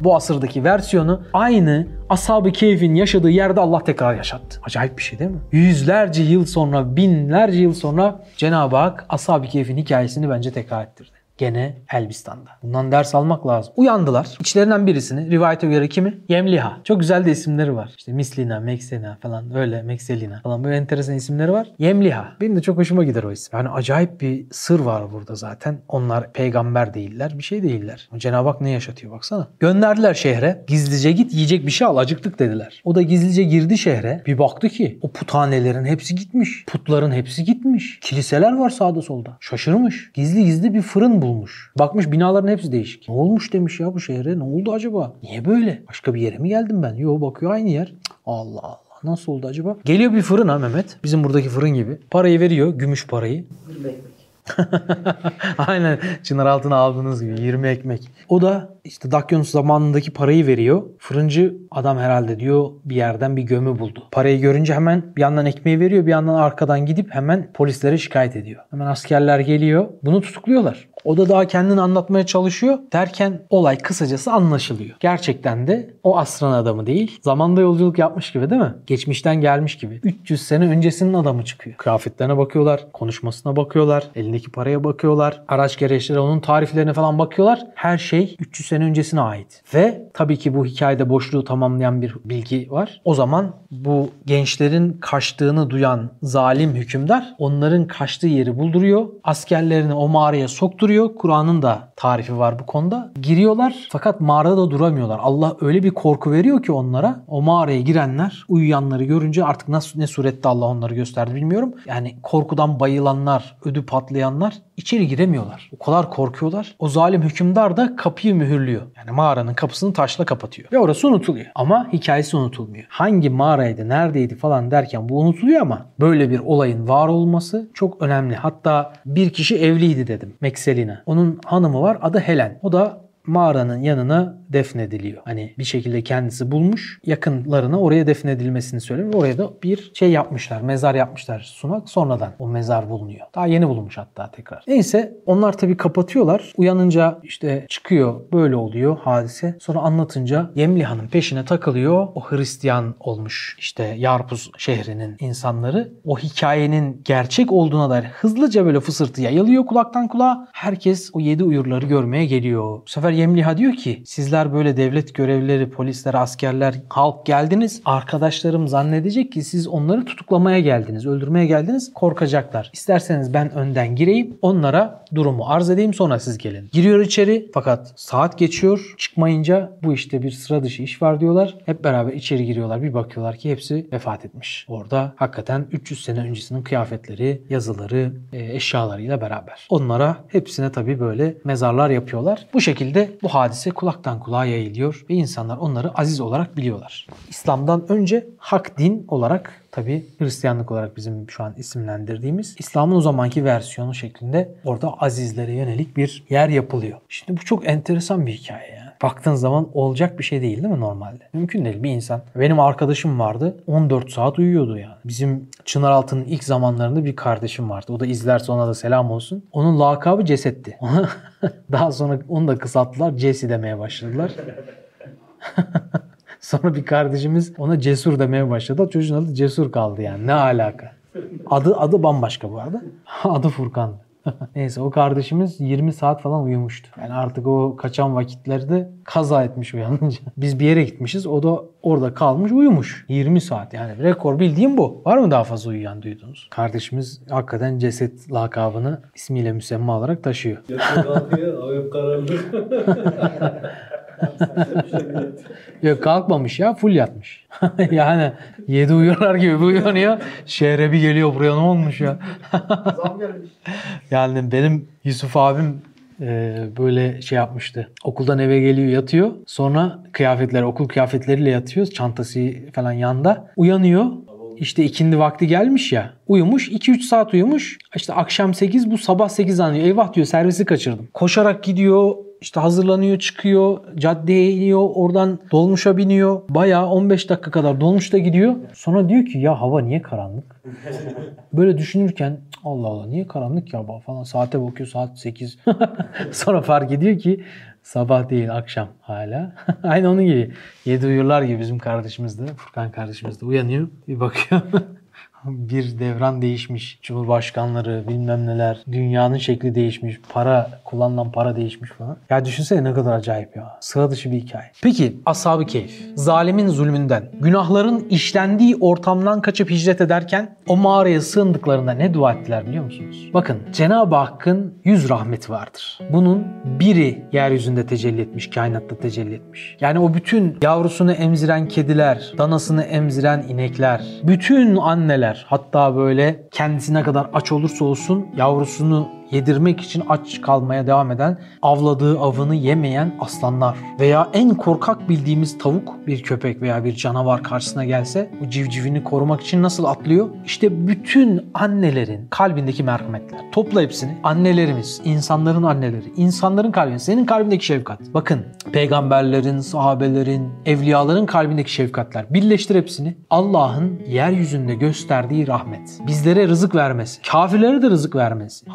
bu asırdaki versiyonu aynı ashab-ı yaşadığı yerde Allah tekrar yaşattı. Acayip bir şey değil mi? Yüzlerce yıl sonra, binlerce yıl sonra Cenab-ı Hak ashab-ı hikayesini bence tekrar ettirdi. Gene Elbistan'da. Bundan ders almak lazım. Uyandılar. İçlerinden birisini, rivayete göre kimi? Yemliha. Çok güzel de isimleri var. İşte Mislina, Meksena falan öyle, Mekselina falan böyle enteresan isimleri var. Yemliha. Benim de çok hoşuma gider o isim. Yani acayip bir sır var burada zaten. Onlar peygamber değiller, bir şey değiller. Cenab-ı Hak ne yaşatıyor baksana. Gönderdiler şehre. Gizlice git yiyecek bir şey al acıktık dediler. O da gizlice girdi şehre. Bir baktı ki o puthanelerin hepsi gitmiş. Putların hepsi gitmiş. Kiliseler var sağda solda. Şaşırmış. Gizli gizli bir fırın bulmuş. Bakmış binaların hepsi değişik. Ne olmuş demiş ya bu şehre? Ne oldu acaba? Niye böyle? Başka bir yere mi geldim ben? Yo bakıyor aynı yer. Allah Allah. Nasıl oldu acaba? Geliyor bir fırın ha Mehmet. Bizim buradaki fırın gibi. Parayı veriyor. Gümüş parayı. Aynen çınar altına aldığınız gibi 20 ekmek. O da işte Dakyanus zamanındaki parayı veriyor. Fırıncı adam herhalde diyor bir yerden bir gömü buldu. Parayı görünce hemen bir yandan ekmeği veriyor bir yandan arkadan gidip hemen polislere şikayet ediyor. Hemen askerler geliyor. Bunu tutukluyorlar. O da daha kendini anlatmaya çalışıyor. Derken olay kısacası anlaşılıyor. Gerçekten de o asrın adamı değil. Zamanda yolculuk yapmış gibi değil mi? Geçmişten gelmiş gibi. 300 sene öncesinin adamı çıkıyor. Kıyafetlerine bakıyorlar, konuşmasına bakıyorlar, elindeki paraya bakıyorlar, araç gereçlere onun tariflerine falan bakıyorlar. Her şey 300 sene öncesine ait. Ve tabii ki bu hikayede boşluğu tamamlayan bir bilgi var. O zaman bu gençlerin kaçtığını duyan zalim hükümdar onların kaçtığı yeri bulduruyor. Askerlerini o mağaraya sokturuyor. Kur'an'ın da tarifi var bu konuda. Giriyorlar fakat mağarada da duramıyorlar. Allah öyle bir korku veriyor ki onlara. O mağaraya girenler uyuyanları görünce artık nasıl ne surette Allah onları gösterdi bilmiyorum. Yani korkudan bayılanlar, ödü patlayanlar içeri giremiyorlar. O kadar korkuyorlar. O zalim hükümdar da kapıyı mühürlüyor. Yani mağaranın kapısını taşla kapatıyor. Ve orası unutuluyor. Ama hikayesi unutulmuyor. Hangi mağaraydı, neredeydi falan derken bu unutuluyor ama böyle bir olayın var olması çok önemli. Hatta bir kişi evliydi dedim. Mekselina. Onun hanımı var adı Helen. O da mağaranın yanına defnediliyor. Hani bir şekilde kendisi bulmuş. Yakınlarına oraya defnedilmesini söylüyor. Oraya da bir şey yapmışlar. Mezar yapmışlar sunak. Sonradan o mezar bulunuyor. Daha yeni bulunmuş hatta tekrar. Neyse onlar tabii kapatıyorlar. Uyanınca işte çıkıyor. Böyle oluyor hadise. Sonra anlatınca Yemliha'nın peşine takılıyor. O Hristiyan olmuş işte Yarpuz şehrinin insanları. O hikayenin gerçek olduğuna dair hızlıca böyle fısırtı yayılıyor kulaktan kulağa. Herkes o yedi uyurları görmeye geliyor. Bu sefer Yemliha diyor ki sizler böyle devlet görevlileri, polisler, askerler, halk geldiniz. Arkadaşlarım zannedecek ki siz onları tutuklamaya geldiniz, öldürmeye geldiniz. Korkacaklar. İsterseniz ben önden gireyim. Onlara durumu arz edeyim sonra siz gelin. Giriyor içeri fakat saat geçiyor. Çıkmayınca bu işte bir sıra dışı iş var diyorlar. Hep beraber içeri giriyorlar. Bir bakıyorlar ki hepsi vefat etmiş. Orada hakikaten 300 sene öncesinin kıyafetleri, yazıları, e, eşyalarıyla beraber. Onlara hepsine tabii böyle mezarlar yapıyorlar. Bu şekilde bu hadise kulaktan kulağa yayılıyor ve insanlar onları aziz olarak biliyorlar. İslam'dan önce hak din olarak tabi Hristiyanlık olarak bizim şu an isimlendirdiğimiz İslam'ın o zamanki versiyonu şeklinde orada azizlere yönelik bir yer yapılıyor. Şimdi bu çok enteresan bir hikaye yani. Baktığın zaman olacak bir şey değil değil mi normalde? Mümkün değil bir insan. Benim arkadaşım vardı 14 saat uyuyordu yani. Bizim Çınaraltı'nın ilk zamanlarında bir kardeşim vardı. O da izlerse ona da selam olsun. Onun lakabı Cesetti. Daha sonra onu da kısalttılar. Cesi demeye başladılar. Sonra bir kardeşimiz ona cesur demeye başladı. Çocuğun adı cesur kaldı yani. Ne alaka? Adı adı bambaşka bu arada. adı Furkan. Neyse o kardeşimiz 20 saat falan uyumuştu. Yani artık o kaçan vakitlerde kaza etmiş uyanınca. Biz bir yere gitmişiz. O da orada kalmış uyumuş. 20 saat yani rekor bildiğim bu. Var mı daha fazla uyuyan duydunuz? Kardeşimiz hakikaten ceset lakabını ismiyle müsemma olarak taşıyor. Yatıyor kalkıyor, hafif karanlık. Yok kalkmamış ya full yatmış. yani yedi uyuyorlar gibi bir uyanıyor. Şehre bir geliyor buraya ne olmuş ya. yani benim Yusuf abim e, böyle şey yapmıştı. Okuldan eve geliyor yatıyor. Sonra kıyafetler okul kıyafetleriyle yatıyor. Çantası falan yanda. Uyanıyor. İşte ikindi vakti gelmiş ya. Uyumuş 2-3 saat uyumuş. İşte akşam 8 bu sabah 8 anlıyor. Eyvah diyor servisi kaçırdım. Koşarak gidiyor işte hazırlanıyor çıkıyor caddeye iniyor oradan dolmuşa biniyor bayağı 15 dakika kadar dolmuşta gidiyor sonra diyor ki ya hava niye karanlık böyle düşünürken Allah Allah niye karanlık ya falan saate bakıyor saat 8 sonra fark ediyor ki sabah değil akşam hala. Aynı onun gibi. Yedi uyurlar gibi bizim kardeşimiz de. Furkan kardeşimiz de uyanıyor. Bir bakıyor bir devran değişmiş. Cumhurbaşkanları bilmem neler. Dünyanın şekli değişmiş. Para, kullanılan para değişmiş falan. Ya düşünsene ne kadar acayip ya. Sıra dışı bir hikaye. Peki Ashab-ı Keyif. Zalimin zulmünden, günahların işlendiği ortamdan kaçıp hicret ederken o mağaraya sığındıklarında ne dua ettiler biliyor musunuz? Bakın Cenab-ı Hakk'ın yüz rahmeti vardır. Bunun biri yeryüzünde tecelli etmiş, kainatta tecelli etmiş. Yani o bütün yavrusunu emziren kediler, danasını emziren inekler, bütün anneler hatta böyle kendisine kadar aç olursa olsun yavrusunu yedirmek için aç kalmaya devam eden, avladığı avını yemeyen aslanlar veya en korkak bildiğimiz tavuk bir köpek veya bir canavar karşısına gelse bu civcivini korumak için nasıl atlıyor? İşte bütün annelerin kalbindeki merhametler. Topla hepsini. Annelerimiz, insanların anneleri, insanların kalbinde, senin kalbindeki şefkat. Bakın peygamberlerin, sahabelerin, evliyaların kalbindeki şefkatler. Birleştir hepsini. Allah'ın yeryüzünde gösterdiği rahmet. Bizlere rızık vermesi. Kafirlere de rızık vermesi.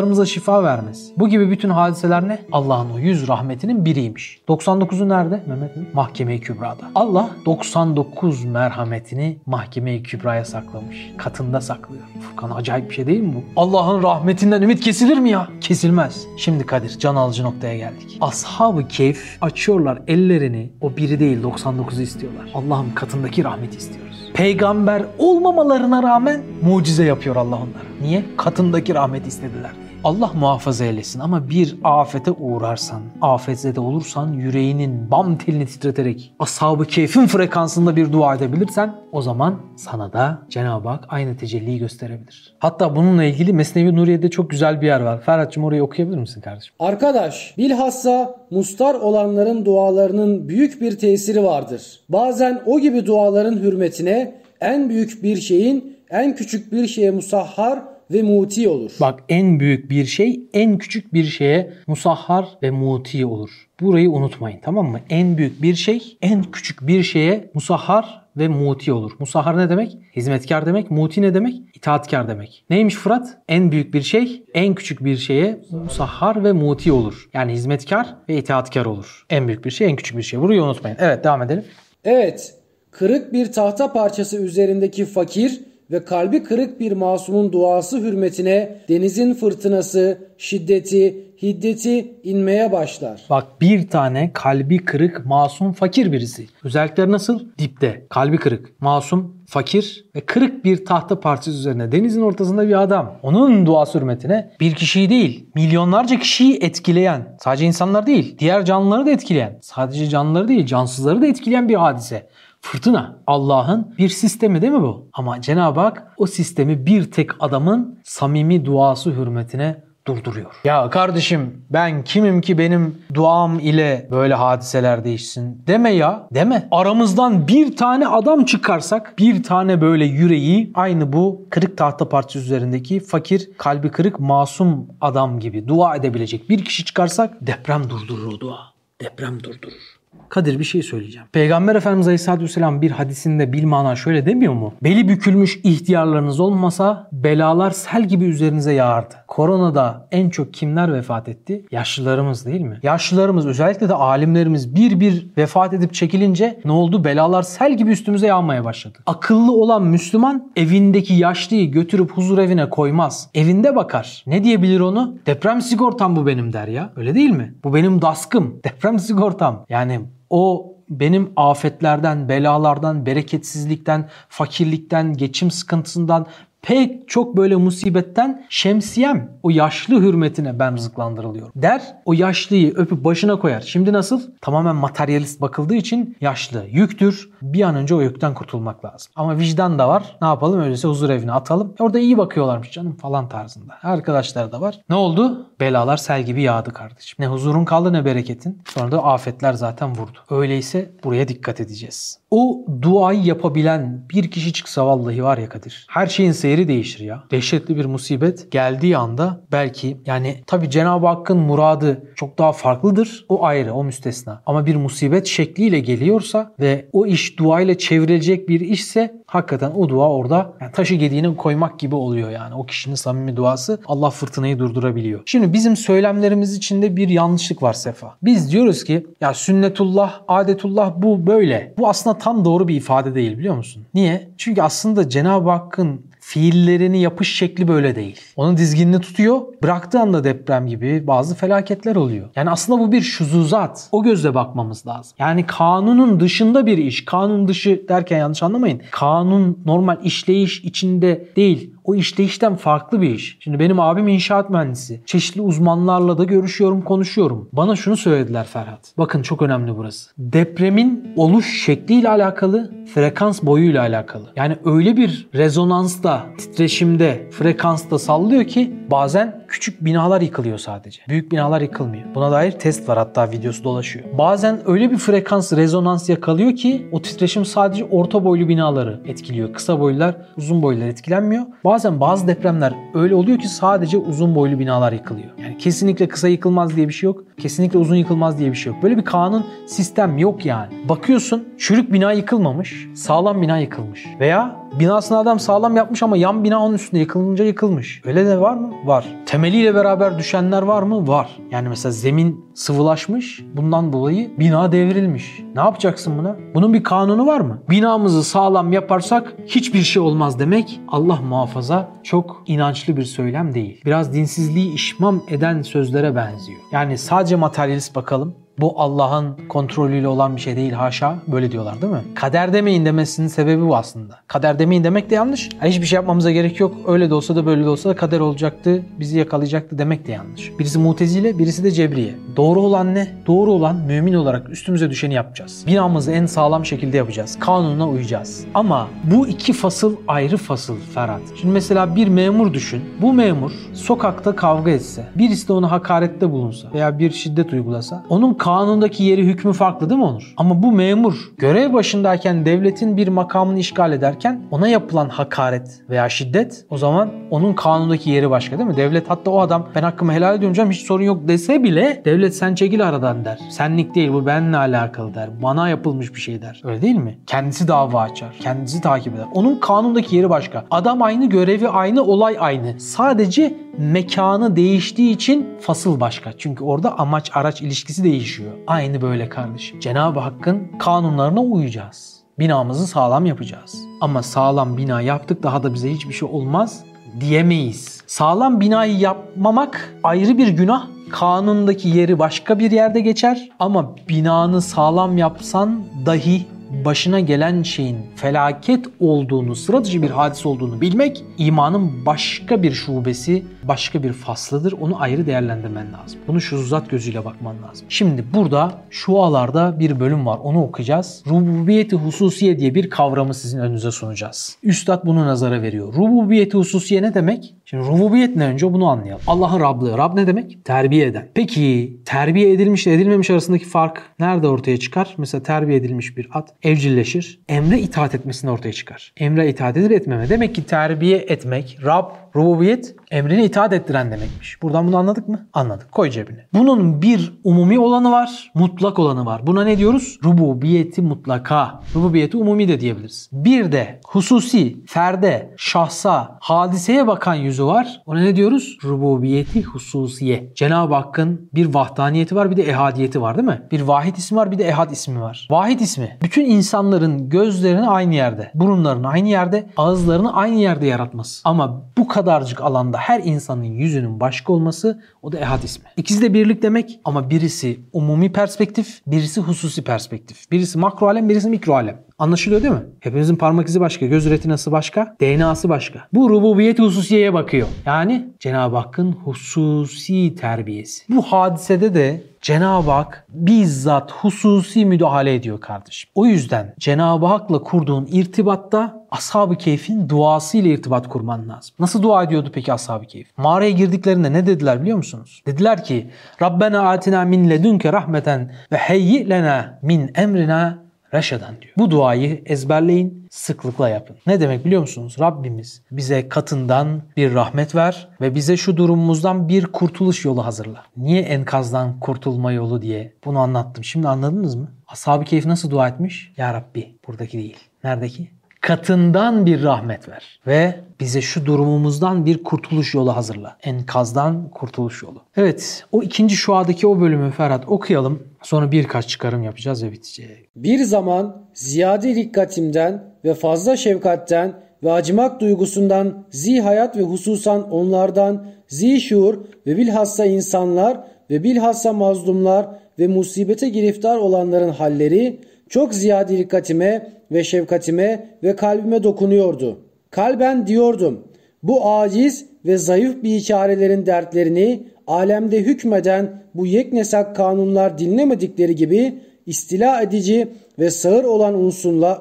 Hastalıklarımıza şifa vermesi. Bu gibi bütün hadiseler ne? Allah'ın o yüz rahmetinin biriymiş. 99'u nerede Mehmet? Mahkeme-i Kübra'da. Allah 99 merhametini Mahkeme-i Kübra'ya saklamış. Katında saklıyor. Furkan acayip bir şey değil mi bu? Allah'ın rahmetinden ümit kesilir mi ya? Kesilmez. Şimdi Kadir can alıcı noktaya geldik. Ashab-ı Keyf açıyorlar ellerini o biri değil 99'u istiyorlar. Allah'ım katındaki rahmeti istiyoruz. Peygamber olmamalarına rağmen mucize yapıyor Allah onlara. Niye? Katındaki rahmeti istediler diye. Allah muhafaza eylesin ama bir afete uğrarsan, afetzede olursan yüreğinin bam telini titreterek ashab-ı keyfin frekansında bir dua edebilirsen o zaman sana da Cenab-ı Hak aynı tecelliyi gösterebilir. Hatta bununla ilgili Mesnevi Nuriye'de çok güzel bir yer var. Ferhat'cığım orayı okuyabilir misin kardeşim? Arkadaş, bilhassa mustar olanların dualarının büyük bir tesiri vardır. Bazen o gibi duaların hürmetine en büyük bir şeyin en küçük bir şeye musahhar ve muti olur. Bak en büyük bir şey en küçük bir şeye musahhar ve muti olur. Burayı unutmayın tamam mı? En büyük bir şey en küçük bir şeye musahhar ve muti olur. Musahhar ne demek? Hizmetkar demek. Muti ne demek? İtaatkar demek. Neymiş Fırat? En büyük bir şey en küçük bir şeye musahhar ve muti olur. Yani hizmetkar ve itaatkar olur. En büyük bir şey en küçük bir şey. Burayı unutmayın. Evet devam edelim. Evet, kırık bir tahta parçası üzerindeki fakir ve kalbi kırık bir masumun duası hürmetine denizin fırtınası, şiddeti, hiddeti inmeye başlar. Bak bir tane kalbi kırık, masum, fakir birisi. Özellikler nasıl? Dipte. Kalbi kırık, masum, fakir ve kırık bir tahta parçası üzerine denizin ortasında bir adam. Onun duası hürmetine bir kişiyi değil, milyonlarca kişiyi etkileyen, sadece insanlar değil, diğer canlıları da etkileyen, sadece canlıları değil, cansızları da etkileyen bir hadise. Fırtına. Allah'ın bir sistemi değil mi bu? Ama Cenab-ı Hak o sistemi bir tek adamın samimi duası hürmetine durduruyor. Ya kardeşim ben kimim ki benim duam ile böyle hadiseler değişsin deme ya deme. Aramızdan bir tane adam çıkarsak bir tane böyle yüreği aynı bu kırık tahta parçası üzerindeki fakir kalbi kırık masum adam gibi dua edebilecek bir kişi çıkarsak deprem durdurur o dua. Deprem durdurur. Kadir bir şey söyleyeceğim. Peygamber Efendimiz Aleyhisselatü Vesselam bir hadisinde bilmana şöyle demiyor mu? Beli bükülmüş ihtiyarlarınız olmasa belalar sel gibi üzerinize yağardı. Koronada en çok kimler vefat etti? Yaşlılarımız değil mi? Yaşlılarımız özellikle de alimlerimiz bir bir vefat edip çekilince ne oldu? Belalar sel gibi üstümüze yağmaya başladı. Akıllı olan Müslüman evindeki yaşlıyı götürüp huzur evine koymaz. Evinde bakar. Ne diyebilir onu? Deprem sigortam bu benim der ya. Öyle değil mi? Bu benim daskım. Deprem sigortam. Yani o benim afetlerden, belalardan, bereketsizlikten, fakirlikten, geçim sıkıntısından Pek çok böyle musibetten şemsiyem o yaşlı hürmetine ben rızıklandırılıyorum. Der o yaşlıyı öpüp başına koyar. Şimdi nasıl? Tamamen materyalist bakıldığı için yaşlı yüktür. Bir an önce o yükten kurtulmak lazım. Ama vicdan da var. Ne yapalım? Öyleyse huzur evine atalım. E orada iyi bakıyorlarmış canım falan tarzında. Arkadaşlar da var. Ne oldu? Belalar sel gibi yağdı kardeşim. Ne huzurun kaldı ne bereketin. Sonra da afetler zaten vurdu. Öyleyse buraya dikkat edeceğiz. O duayı yapabilen bir kişi çıksa vallahi var ya Kadir. Her şeyin seyri değişir ya. Dehşetli bir musibet geldiği anda belki yani tabi Cenab-ı Hakk'ın muradı çok daha farklıdır. O ayrı, o müstesna. Ama bir musibet şekliyle geliyorsa ve o iş duayla çevrilecek bir işse hakikaten o dua orada yani taşı gediğine koymak gibi oluyor yani. O kişinin samimi duası Allah fırtınayı durdurabiliyor. Şimdi bizim söylemlerimiz içinde bir yanlışlık var Sefa. Biz diyoruz ki ya sünnetullah, adetullah bu böyle. Bu aslında tam doğru bir ifade değil biliyor musun? Niye? Çünkü aslında Cenab-ı Hakk'ın fiillerini yapış şekli böyle değil. Onun dizginini tutuyor. Bıraktığı anda deprem gibi bazı felaketler oluyor. Yani aslında bu bir şuzuzat. O gözle bakmamız lazım. Yani kanunun dışında bir iş. Kanun dışı derken yanlış anlamayın. Kanun normal işleyiş içinde değil. O işleyişten farklı bir iş. Şimdi benim abim inşaat mühendisi. Çeşitli uzmanlarla da görüşüyorum, konuşuyorum. Bana şunu söylediler Ferhat. Bakın çok önemli burası. Depremin oluş şekliyle alakalı, frekans boyuyla alakalı. Yani öyle bir rezonansta, titreşimde, frekansta sallıyor ki bazen küçük binalar yıkılıyor sadece. Büyük binalar yıkılmıyor. Buna dair test var hatta videosu dolaşıyor. Bazen öyle bir frekans, rezonans yakalıyor ki o titreşim sadece orta boylu binaları etkiliyor. Kısa boylular, uzun boylular etkilenmiyor. Bazen bazı depremler öyle oluyor ki sadece uzun boylu binalar yıkılıyor. Yani kesinlikle kısa yıkılmaz diye bir şey yok. Kesinlikle uzun yıkılmaz diye bir şey yok. Böyle bir kanun sistem yok yani. Bakıyorsun çürük bina yıkılmamış, sağlam bina yıkılmış. Veya binasını adam sağlam yapmış ama yan bina onun üstünde yıkılınca yıkılmış. Öyle de var mı? Var. Temeliyle beraber düşenler var mı? Var. Yani mesela zemin sıvılaşmış. Bundan dolayı bina devrilmiş. Ne yapacaksın buna? Bunun bir kanunu var mı? Binamızı sağlam yaparsak hiçbir şey olmaz demek Allah muhafaza çok inançlı bir söylem değil. Biraz dinsizliği işmam eden sözlere benziyor. Yani sadece materyalist bakalım. Bu Allah'ın kontrolüyle olan bir şey değil haşa. Böyle diyorlar değil mi? Kader demeyin demesinin sebebi bu aslında. Kader demeyin demek de yanlış. Hiçbir şey yapmamıza gerek yok. Öyle de olsa da böyle de olsa da kader olacaktı. Bizi yakalayacaktı demek de yanlış. Birisi mutezile, birisi de cebriye. Doğru olan ne? Doğru olan mümin olarak üstümüze düşeni yapacağız. Binamızı en sağlam şekilde yapacağız. Kanuna uyacağız. Ama bu iki fasıl ayrı fasıl Ferhat. Şimdi mesela bir memur düşün. Bu memur sokakta kavga etse, birisi de ona hakarette bulunsa veya bir şiddet uygulasa onun kanundaki yeri hükmü farklı değil mi Onur? Ama bu memur görev başındayken devletin bir makamını işgal ederken ona yapılan hakaret veya şiddet o zaman onun kanundaki yeri başka değil mi? Devlet hatta o adam ben hakkımı helal ediyorum canım hiç sorun yok dese bile devlet sen çekil aradan der. Senlik değil bu benimle alakalı der. Bana yapılmış bir şey der. Öyle değil mi? Kendisi dava açar. Kendisi takip eder. Onun kanundaki yeri başka. Adam aynı, görevi aynı, olay aynı. Sadece mekanı değiştiği için fasıl başka. Çünkü orada amaç araç ilişkisi değişiyor. Aynı böyle kardeşim. Cenab-ı Hakk'ın kanunlarına uyacağız. Binamızı sağlam yapacağız. Ama sağlam bina yaptık daha da bize hiçbir şey olmaz diyemeyiz. Sağlam binayı yapmamak ayrı bir günah. Kanundaki yeri başka bir yerde geçer ama binanı sağlam yapsan dahi başına gelen şeyin felaket olduğunu, sıra dışı bir hadis olduğunu bilmek imanın başka bir şubesi, başka bir faslıdır. Onu ayrı değerlendirmen lazım. Bunu şu zat gözüyle bakman lazım. Şimdi burada şu alarda bir bölüm var. Onu okuyacağız. Rububiyeti hususiye diye bir kavramı sizin önünüze sunacağız. Üstad bunu nazara veriyor. Rububiyeti hususiye ne demek? Şimdi rububiyet ne önce bunu anlayalım. Allah'ın Rablığı. Rab ne demek? Terbiye eden. Peki terbiye edilmiş edilmemiş arasındaki fark nerede ortaya çıkar? Mesela terbiye edilmiş bir at evcilleşir. Emre itaat etmesini ortaya çıkar. Emre itaat edip etmeme. Demek ki terbiye etmek, Rab, rububiyet emrine itaat ettiren demekmiş. Buradan bunu anladık mı? Anladık. Koy cebine. Bunun bir umumi olanı var, mutlak olanı var. Buna ne diyoruz? Rububiyeti mutlaka. Rububiyeti umumi de diyebiliriz. Bir de hususi, ferde, şahsa, hadiseye bakan yüzü var. Ona ne diyoruz? Rububiyeti hususiye. Cenab-ı Hakk'ın bir vahdaniyeti var bir de ehadiyeti var değil mi? Bir vahid ismi var bir de ehad ismi var. Vahid ismi. Bütün insanların gözlerini aynı yerde, burunlarını aynı yerde, ağızlarını aynı yerde yaratması. Ama bu kadarcık alanda her insanın yüzünün başka olması o da ehad ismi. İkisi de birlik demek ama birisi umumi perspektif, birisi hususi perspektif. Birisi makro alem, birisi mikro alem. Anlaşılıyor değil mi? Hepimizin parmak izi başka, göz retinası başka, DNA'sı başka. Bu rububiyet hususiyeye bakıyor. Yani Cenab-ı Hakk'ın hususi terbiyesi. Bu hadisede de Cenab-ı Hak bizzat hususi müdahale ediyor kardeşim. O yüzden Cenab-ı Hak'la kurduğun irtibatta ashab-ı keyfin duasıyla irtibat kurman lazım. Nasıl dua ediyordu peki ashab-ı keyif? Mağaraya girdiklerinde ne dediler biliyor musunuz? Dediler ki Rabbena atina min ledünke rahmeten ve heyyi lena min emrina reşeden diyor. Bu duayı ezberleyin, sıklıkla yapın. Ne demek biliyor musunuz? Rabbimiz bize katından bir rahmet ver ve bize şu durumumuzdan bir kurtuluş yolu hazırla. Niye enkazdan kurtulma yolu diye bunu anlattım. Şimdi anladınız mı? Ashab-ı Keyif nasıl dua etmiş? Ya Rabbi buradaki değil. Neredeki? Katından bir rahmet ver ve bize şu durumumuzdan bir kurtuluş yolu hazırla. Enkazdan kurtuluş yolu. Evet, o ikinci şuadaki o bölümü Ferhat okuyalım. Sonra birkaç çıkarım yapacağız ve bitecek. Bir zaman ziyade dikkatimden ve fazla şefkatten ve acımak duygusundan zi hayat ve hususan onlardan zi şuur ve bilhassa insanlar ve bilhassa mazlumlar ve musibete giriftar olanların halleri çok ziyade dikkatime ve şefkatime ve kalbime dokunuyordu. Kalben diyordum, bu aciz ve zayıf bir çarelerin dertlerini alemde hükmeden bu yeknesak kanunlar dinlemedikleri gibi istila edici ve sağır olan unsurlar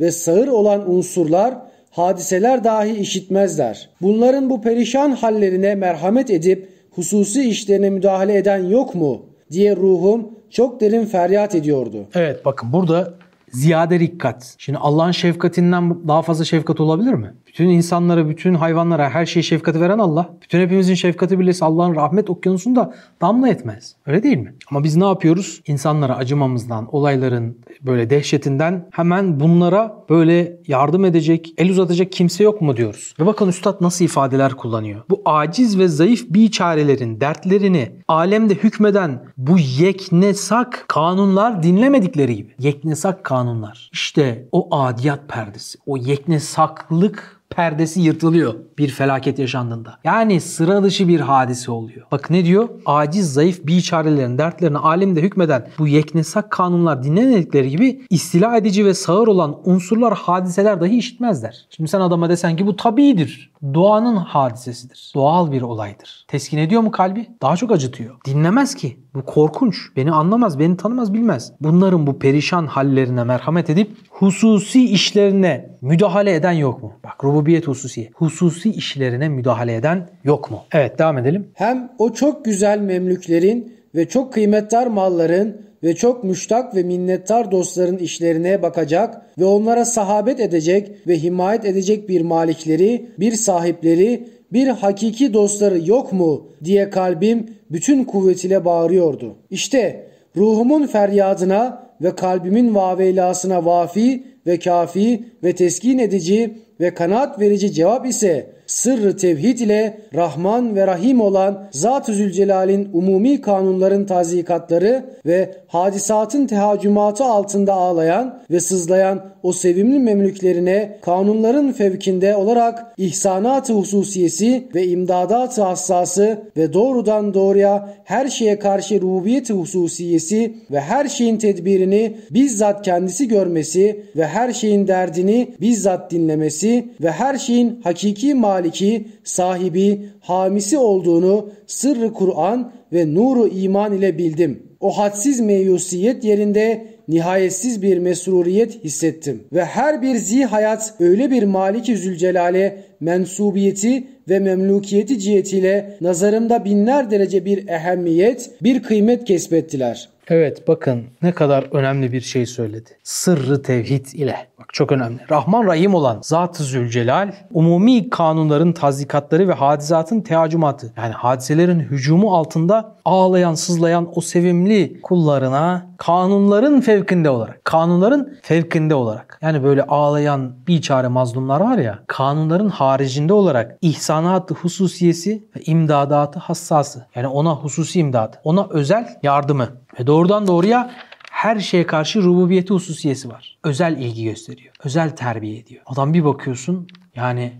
ve sağır olan unsurlar hadiseler dahi işitmezler. Bunların bu perişan hallerine merhamet edip hususi işlerine müdahale eden yok mu diye ruhum çok derin feryat ediyordu. Evet bakın burada ziyade dikkat. Şimdi Allah'ın şefkatinden daha fazla şefkat olabilir mi? Bütün insanlara, bütün hayvanlara her şeyi şefkati veren Allah. Bütün hepimizin şefkati birleşse Allah'ın rahmet okyanusunda damla etmez. Öyle değil mi? Ama biz ne yapıyoruz? İnsanlara acımamızdan, olayların böyle dehşetinden hemen bunlara böyle yardım edecek, el uzatacak kimse yok mu diyoruz. Ve bakın Üstad nasıl ifadeler kullanıyor. Bu aciz ve zayıf biçarelerin dertlerini alemde hükmeden bu yeknesak kanunlar dinlemedikleri gibi. Yeknesak kanunlar. İşte o adiyat perdesi, o yeknesaklık perdesi yırtılıyor bir felaket yaşandığında. Yani sıra dışı bir hadise oluyor. Bak ne diyor? Aciz, zayıf biçarelerin dertlerini alemde hükmeden bu yeknesak kanunlar dinlemedikleri gibi istila edici ve sağır olan unsurlar, hadiseler dahi işitmezler. Şimdi sen adama desen ki bu tabiidir. Doğanın hadisesidir. Doğal bir olaydır. Teskin ediyor mu kalbi? Daha çok acıtıyor. Dinlemez ki. Bu korkunç. Beni anlamaz, beni tanımaz, bilmez. Bunların bu perişan hallerine merhamet edip hususi işlerine müdahale eden yok mu? Bak rububiyet hususi. Hususi işlerine müdahale eden yok mu? Evet devam edelim. Hem o çok güzel memlüklerin ve çok kıymetdar malların ve çok müştak ve minnettar dostların işlerine bakacak ve onlara sahabet edecek ve himayet edecek bir malikleri, bir sahipleri, bir hakiki dostları yok mu diye kalbim bütün kuvvetiyle bağırıyordu. İşte ruhumun feryadına ve kalbimin vaveylasına vafi ve kafi ve teskin edici ve kanaat verici cevap ise sırrı tevhid ile Rahman ve Rahim olan Zat-ı Zülcelal'in umumi kanunların tazikatları ve hadisatın tehacümatı altında ağlayan ve sızlayan o sevimli memlüklerine kanunların fevkinde olarak ihsanat-ı hususiyesi ve imdadat-ı hassası ve doğrudan doğruya her şeye karşı rububiyet-i hususiyesi ve her şeyin tedbirini bizzat kendisi görmesi ve her şeyin derdini bizzat dinlemesi ve her şeyin hakiki maliki, sahibi, hamisi olduğunu sırrı Kur'an ve nuru iman ile bildim. O hadsiz meyusiyet yerinde nihayetsiz bir mesruriyet hissettim. Ve her bir zi hayat öyle bir Maliki Zülcelal'e mensubiyeti ve memlukiyeti cihetiyle nazarımda binler derece bir ehemmiyet, bir kıymet kesbettiler. Evet bakın ne kadar önemli bir şey söyledi. Sırrı tevhid ile. Bak çok önemli. Rahman Rahim olan Zat-ı Zülcelal umumi kanunların tazikatları ve hadisatın teacümatı. Yani hadiselerin hücumu altında ağlayan sızlayan o sevimli kullarına kanunların fevkinde olarak. Kanunların fevkinde olarak. Yani böyle ağlayan bir çare mazlumlar var ya kanunların haricinde olarak ihsanat hususiyesi ve imdadatı hassası. Yani ona hususi imdadı. Ona özel yardımı. Ve doğrudan doğruya her şeye karşı rububiyeti hususiyesi var. Özel ilgi gösteriyor. Özel terbiye ediyor. Adam bir bakıyorsun yani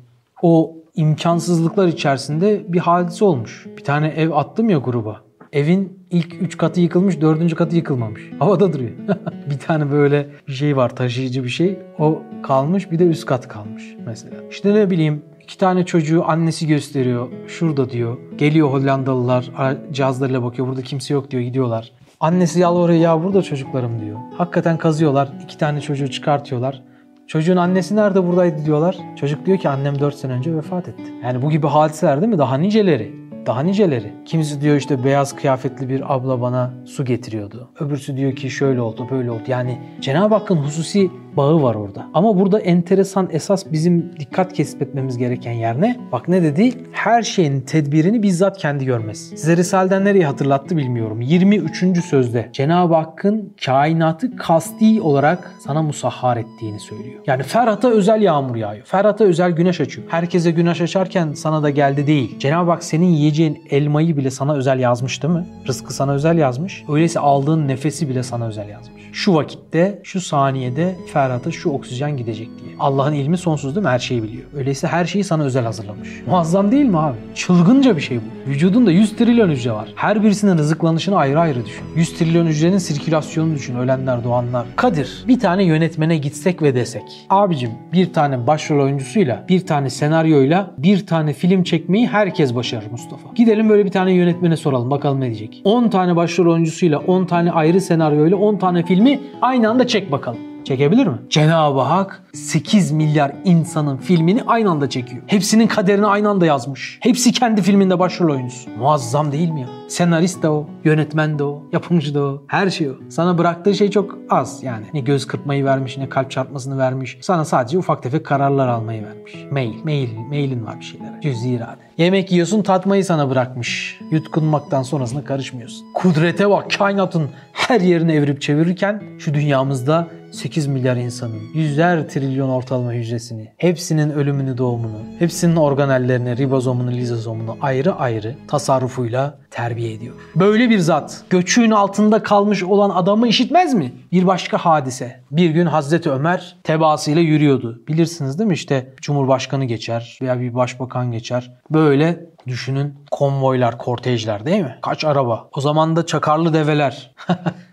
o imkansızlıklar içerisinde bir hadise olmuş. Bir tane ev attım ya gruba. Evin ilk 3 katı yıkılmış, 4. katı yıkılmamış. Havada duruyor. bir tane böyle bir şey var, taşıyıcı bir şey. O kalmış, bir de üst kat kalmış mesela. İşte ne bileyim İki tane çocuğu annesi gösteriyor. Şurada diyor. Geliyor Hollandalılar cihazlarıyla bakıyor. Burada kimse yok diyor. Gidiyorlar. Annesi yalvarıyor ya burada çocuklarım diyor. Hakikaten kazıyorlar. iki tane çocuğu çıkartıyorlar. Çocuğun annesi nerede buradaydı diyorlar. Çocuk diyor ki annem 4 sene önce vefat etti. Yani bu gibi hadiseler değil mi? Daha niceleri. Daha niceleri. Kimisi diyor işte beyaz kıyafetli bir abla bana su getiriyordu. Öbürsü diyor ki şöyle oldu böyle oldu. Yani Cenab-ı Hakk'ın hususi bağı var orada. Ama burada enteresan esas bizim dikkat kesbetmemiz gereken yer ne? Bak ne dedi? Her şeyin tedbirini bizzat kendi görmez. Size Risale'den nereyi hatırlattı bilmiyorum. 23. sözde Cenab-ı Hakk'ın kainatı kasti olarak sana musahhar ettiğini söylüyor. Yani Ferhat'a özel yağmur yağıyor. Ferhat'a özel güneş açıyor. Herkese güneş açarken sana da geldi değil. Cenab-ı Hak senin yiyeceğin elmayı bile sana özel yazmış değil mi? Rızkı sana özel yazmış. Öyleyse aldığın nefesi bile sana özel yazmış. Şu vakitte, şu saniyede Ferhat'a şu oksijen gidecek diye. Allah'ın ilmi sonsuz değil mi? Her şeyi biliyor. Öyleyse her şeyi sana özel hazırlamış. Muazzam değil mi abi? Çılgınca bir şey bu. Vücudunda 100 trilyon hücre var. Her birisinin rızıklanışını ayrı ayrı düşün. 100 trilyon hücrenin sirkülasyonunu düşün. Ölenler, doğanlar. Kadir, bir tane yönetmene gitsek ve desek. Abicim bir tane başrol oyuncusuyla, bir tane senaryoyla, bir tane film çekmeyi herkes başarır Mustafa. Gidelim böyle bir tane yönetmene soralım bakalım ne diyecek. 10 tane başrol oyuncusuyla, 10 tane ayrı senaryoyla, 10 tane filmi aynı anda çek bakalım. Çekebilir mi? Cenab-ı Hak 8 milyar insanın filmini aynı anda çekiyor. Hepsinin kaderini aynı anda yazmış. Hepsi kendi filminde başrol oyuncusu. Muazzam değil mi ya? Senarist de o, yönetmen de o, yapımcı da o, her şey o. Sana bıraktığı şey çok az yani. Ne göz kırpmayı vermiş, ne kalp çarpmasını vermiş. Sana sadece ufak tefek kararlar almayı vermiş. Mail, mail, mailin var bir şeylere. Cüzi irade. Yemek yiyorsun tatmayı sana bırakmış. Yutkunmaktan sonrasında karışmıyorsun. Kudrete bak kainatın her yerini evirip çevirirken şu dünyamızda 8 milyar insanın, yüzler trilyon ortalama hücresini, hepsinin ölümünü doğumunu, hepsinin organellerini, ribozomunu, lizozomunu ayrı ayrı tasarrufuyla terbiye ediyor. Böyle bir zat göçüğün altında kalmış olan adamı işitmez mi? Bir başka hadise. Bir gün Hazreti Ömer tebaasıyla yürüyordu. Bilirsiniz değil mi işte Cumhurbaşkanı geçer veya bir başbakan geçer. Böyle düşünün konvoylar, kortejler değil mi? Kaç araba. O zaman da çakarlı develer.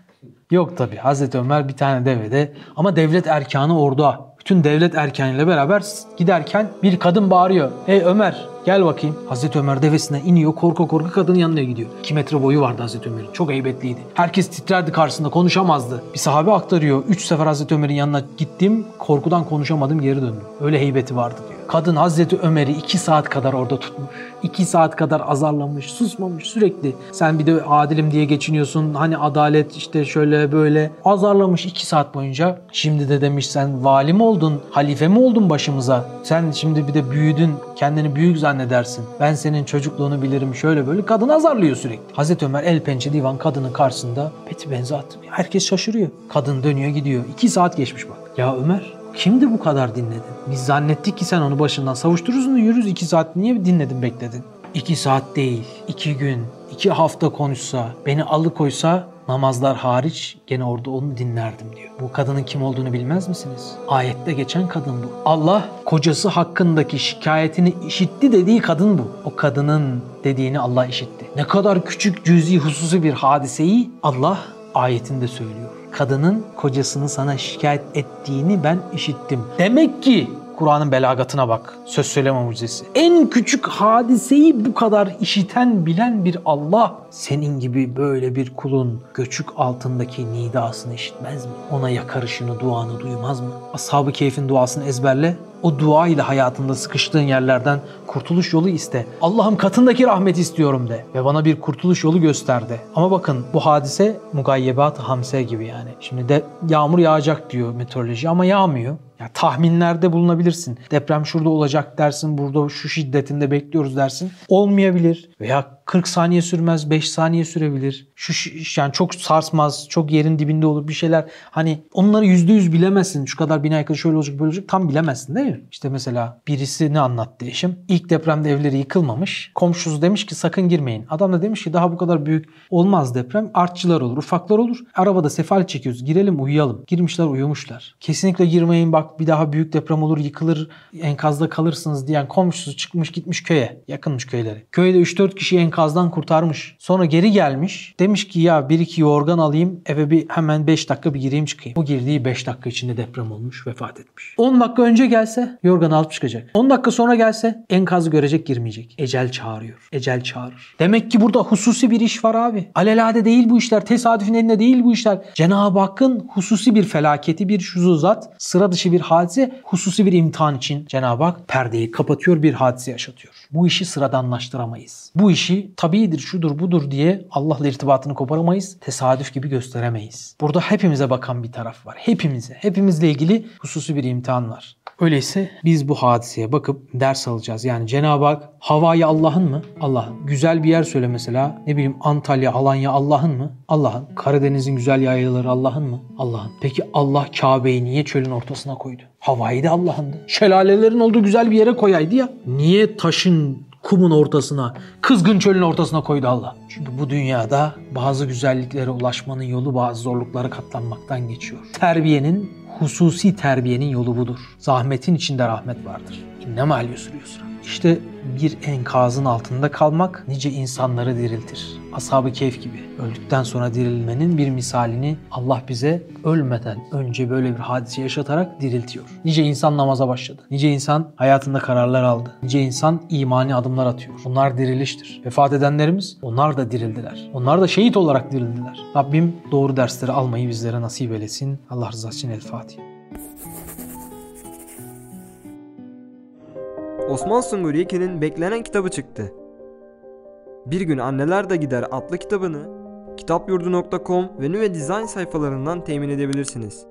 Yok tabi Hazreti Ömer bir tane devede ama devlet erkanı orada. Bütün devlet erkanıyla beraber giderken bir kadın bağırıyor. Hey Ömer Gel bakayım. Hazreti Ömer devesine iniyor. Korku korku kadının yanına gidiyor. 2 metre boyu vardı Hazreti Ömer'in. Çok heybetliydi. Herkes titrerdi karşısında konuşamazdı. Bir sahabe aktarıyor. 3 sefer Hazreti Ömer'in yanına gittim. Korkudan konuşamadım geri döndüm. Öyle heybeti vardı diyor. Kadın Hazreti Ömer'i 2 saat kadar orada tutmuş. 2 saat kadar azarlamış, susmamış sürekli. Sen bir de adilim diye geçiniyorsun. Hani adalet işte şöyle böyle. Azarlamış 2 saat boyunca. Şimdi de demiş sen vali mi oldun, halife mi oldun başımıza? Sen şimdi bir de büyüdün, kendini büyük zannedersin. Ben senin çocukluğunu bilirim şöyle böyle. Kadın azarlıyor sürekli. Hazreti Ömer el pençe divan kadının karşısında peti benzi attı. Herkes şaşırıyor. Kadın dönüyor gidiyor. 2 saat geçmiş bak. Ya Ömer Kimdi bu kadar dinledin? Biz zannettik ki sen onu başından savuşturursun da yürürüz iki saat. Niye dinledin bekledin? İki saat değil, iki gün, iki hafta konuşsa, beni alıkoysa namazlar hariç gene orada onu dinlerdim diyor. Bu kadının kim olduğunu bilmez misiniz? Ayette geçen kadın bu. Allah kocası hakkındaki şikayetini işitti dediği kadın bu. O kadının dediğini Allah işitti. Ne kadar küçük cüzi hususi bir hadiseyi Allah ayetinde söylüyor kadının kocasını sana şikayet ettiğini ben işittim. Demek ki Kur'an'ın belagatına bak. Söz söyleme mucizesi. En küçük hadiseyi bu kadar işiten bilen bir Allah senin gibi böyle bir kulun göçük altındaki nidasını işitmez mi? Ona yakarışını, duanı duymaz mı? Ashab-ı Keyf'in duasını ezberle. O dua ile hayatında sıkıştığın yerlerden kurtuluş yolu iste. Allah'ım katındaki rahmet istiyorum de ve bana bir kurtuluş yolu göster de. Ama bakın bu hadise mugayyebat hamse gibi yani. Şimdi de yağmur yağacak diyor meteoroloji ama yağmıyor. Ya tahminlerde bulunabilirsin. Deprem şurada olacak dersin, burada şu şiddetinde bekliyoruz dersin. Olmayabilir veya 40 saniye sürmez, 5 saniye sürebilir. Şu yani çok sarsmaz, çok yerin dibinde olur bir şeyler. Hani onları %100 bilemezsin. Şu kadar bina yıkılır, şöyle olacak, böyle olacak. Tam bilemezsin değil mi? İşte mesela birisi ne anlattı eşim? İlk depremde evleri yıkılmamış. Komşusu demiş ki sakın girmeyin. Adam da demiş ki daha bu kadar büyük olmaz deprem. Artçılar olur, ufaklar olur. Arabada sefalet çekiyoruz. Girelim uyuyalım. Girmişler uyumuşlar. Kesinlikle girmeyin bak bir daha büyük deprem olur yıkılır enkazda kalırsınız diyen komşusu çıkmış gitmiş köye. Yakınmış köyleri. Köyde 3-4 kişi enkaz enkazdan kurtarmış. Sonra geri gelmiş. Demiş ki ya bir iki yorgan alayım eve bir hemen 5 dakika bir gireyim çıkayım. O girdiği 5 dakika içinde deprem olmuş vefat etmiş. 10 dakika önce gelse yorgan alıp çıkacak. 10 dakika sonra gelse enkazı görecek girmeyecek. Ecel çağırıyor. Ecel çağırır. Demek ki burada hususi bir iş var abi. Alelade değil bu işler. Tesadüfün elinde değil bu işler. Cenab-ı Hakk'ın hususi bir felaketi, bir şuzuzat, sıra dışı bir hadise, hususi bir imtihan için Cenab-ı Hak perdeyi kapatıyor, bir hadise yaşatıyor. Bu işi sıradanlaştıramayız. Bu işi tabidir, şudur, budur diye Allah'la irtibatını koparamayız. Tesadüf gibi gösteremeyiz. Burada hepimize bakan bir taraf var. Hepimize. Hepimizle ilgili hususi bir imtihan var. Öyleyse biz bu hadiseye bakıp ders alacağız. Yani Cenab-ı Hak havayı Allah'ın mı? Allah'ın. Güzel bir yer söyle mesela. Ne bileyim Antalya, Alanya Allah'ın mı? Allah'ın. Karadeniz'in güzel yaylaları Allah'ın mı? Allah'ın. Peki Allah Kabe'yi niye çölün ortasına koydu? Havayı da Allah'ındı. Şelalelerin olduğu güzel bir yere koyaydı ya. Niye taşın kumun ortasına, kızgın çölün ortasına koydu Allah. Çünkü bu dünyada bazı güzelliklere ulaşmanın yolu bazı zorluklara katlanmaktan geçiyor. Terbiyenin, hususi terbiyenin yolu budur. Zahmetin içinde rahmet vardır. İnnemâ yusru yusra. İşte bir enkazın altında kalmak nice insanları diriltir. Ashab-ı Kehf gibi öldükten sonra dirilmenin bir misalini Allah bize ölmeden önce böyle bir hadise yaşatarak diriltiyor. Nice insan namaza başladı. Nice insan hayatında kararlar aldı. Nice insan imani adımlar atıyor. Bunlar diriliştir. Vefat edenlerimiz onlar da dirildiler. Onlar da şehit olarak dirildiler. Rabbim doğru dersleri almayı bizlere nasip eylesin. Allah rızası için El Fatiha. Osman Sungur Yekin'in beklenen kitabı çıktı. Bir gün Anneler de Gider adlı kitabını kitapyurdu.com ve Nüve Design sayfalarından temin edebilirsiniz.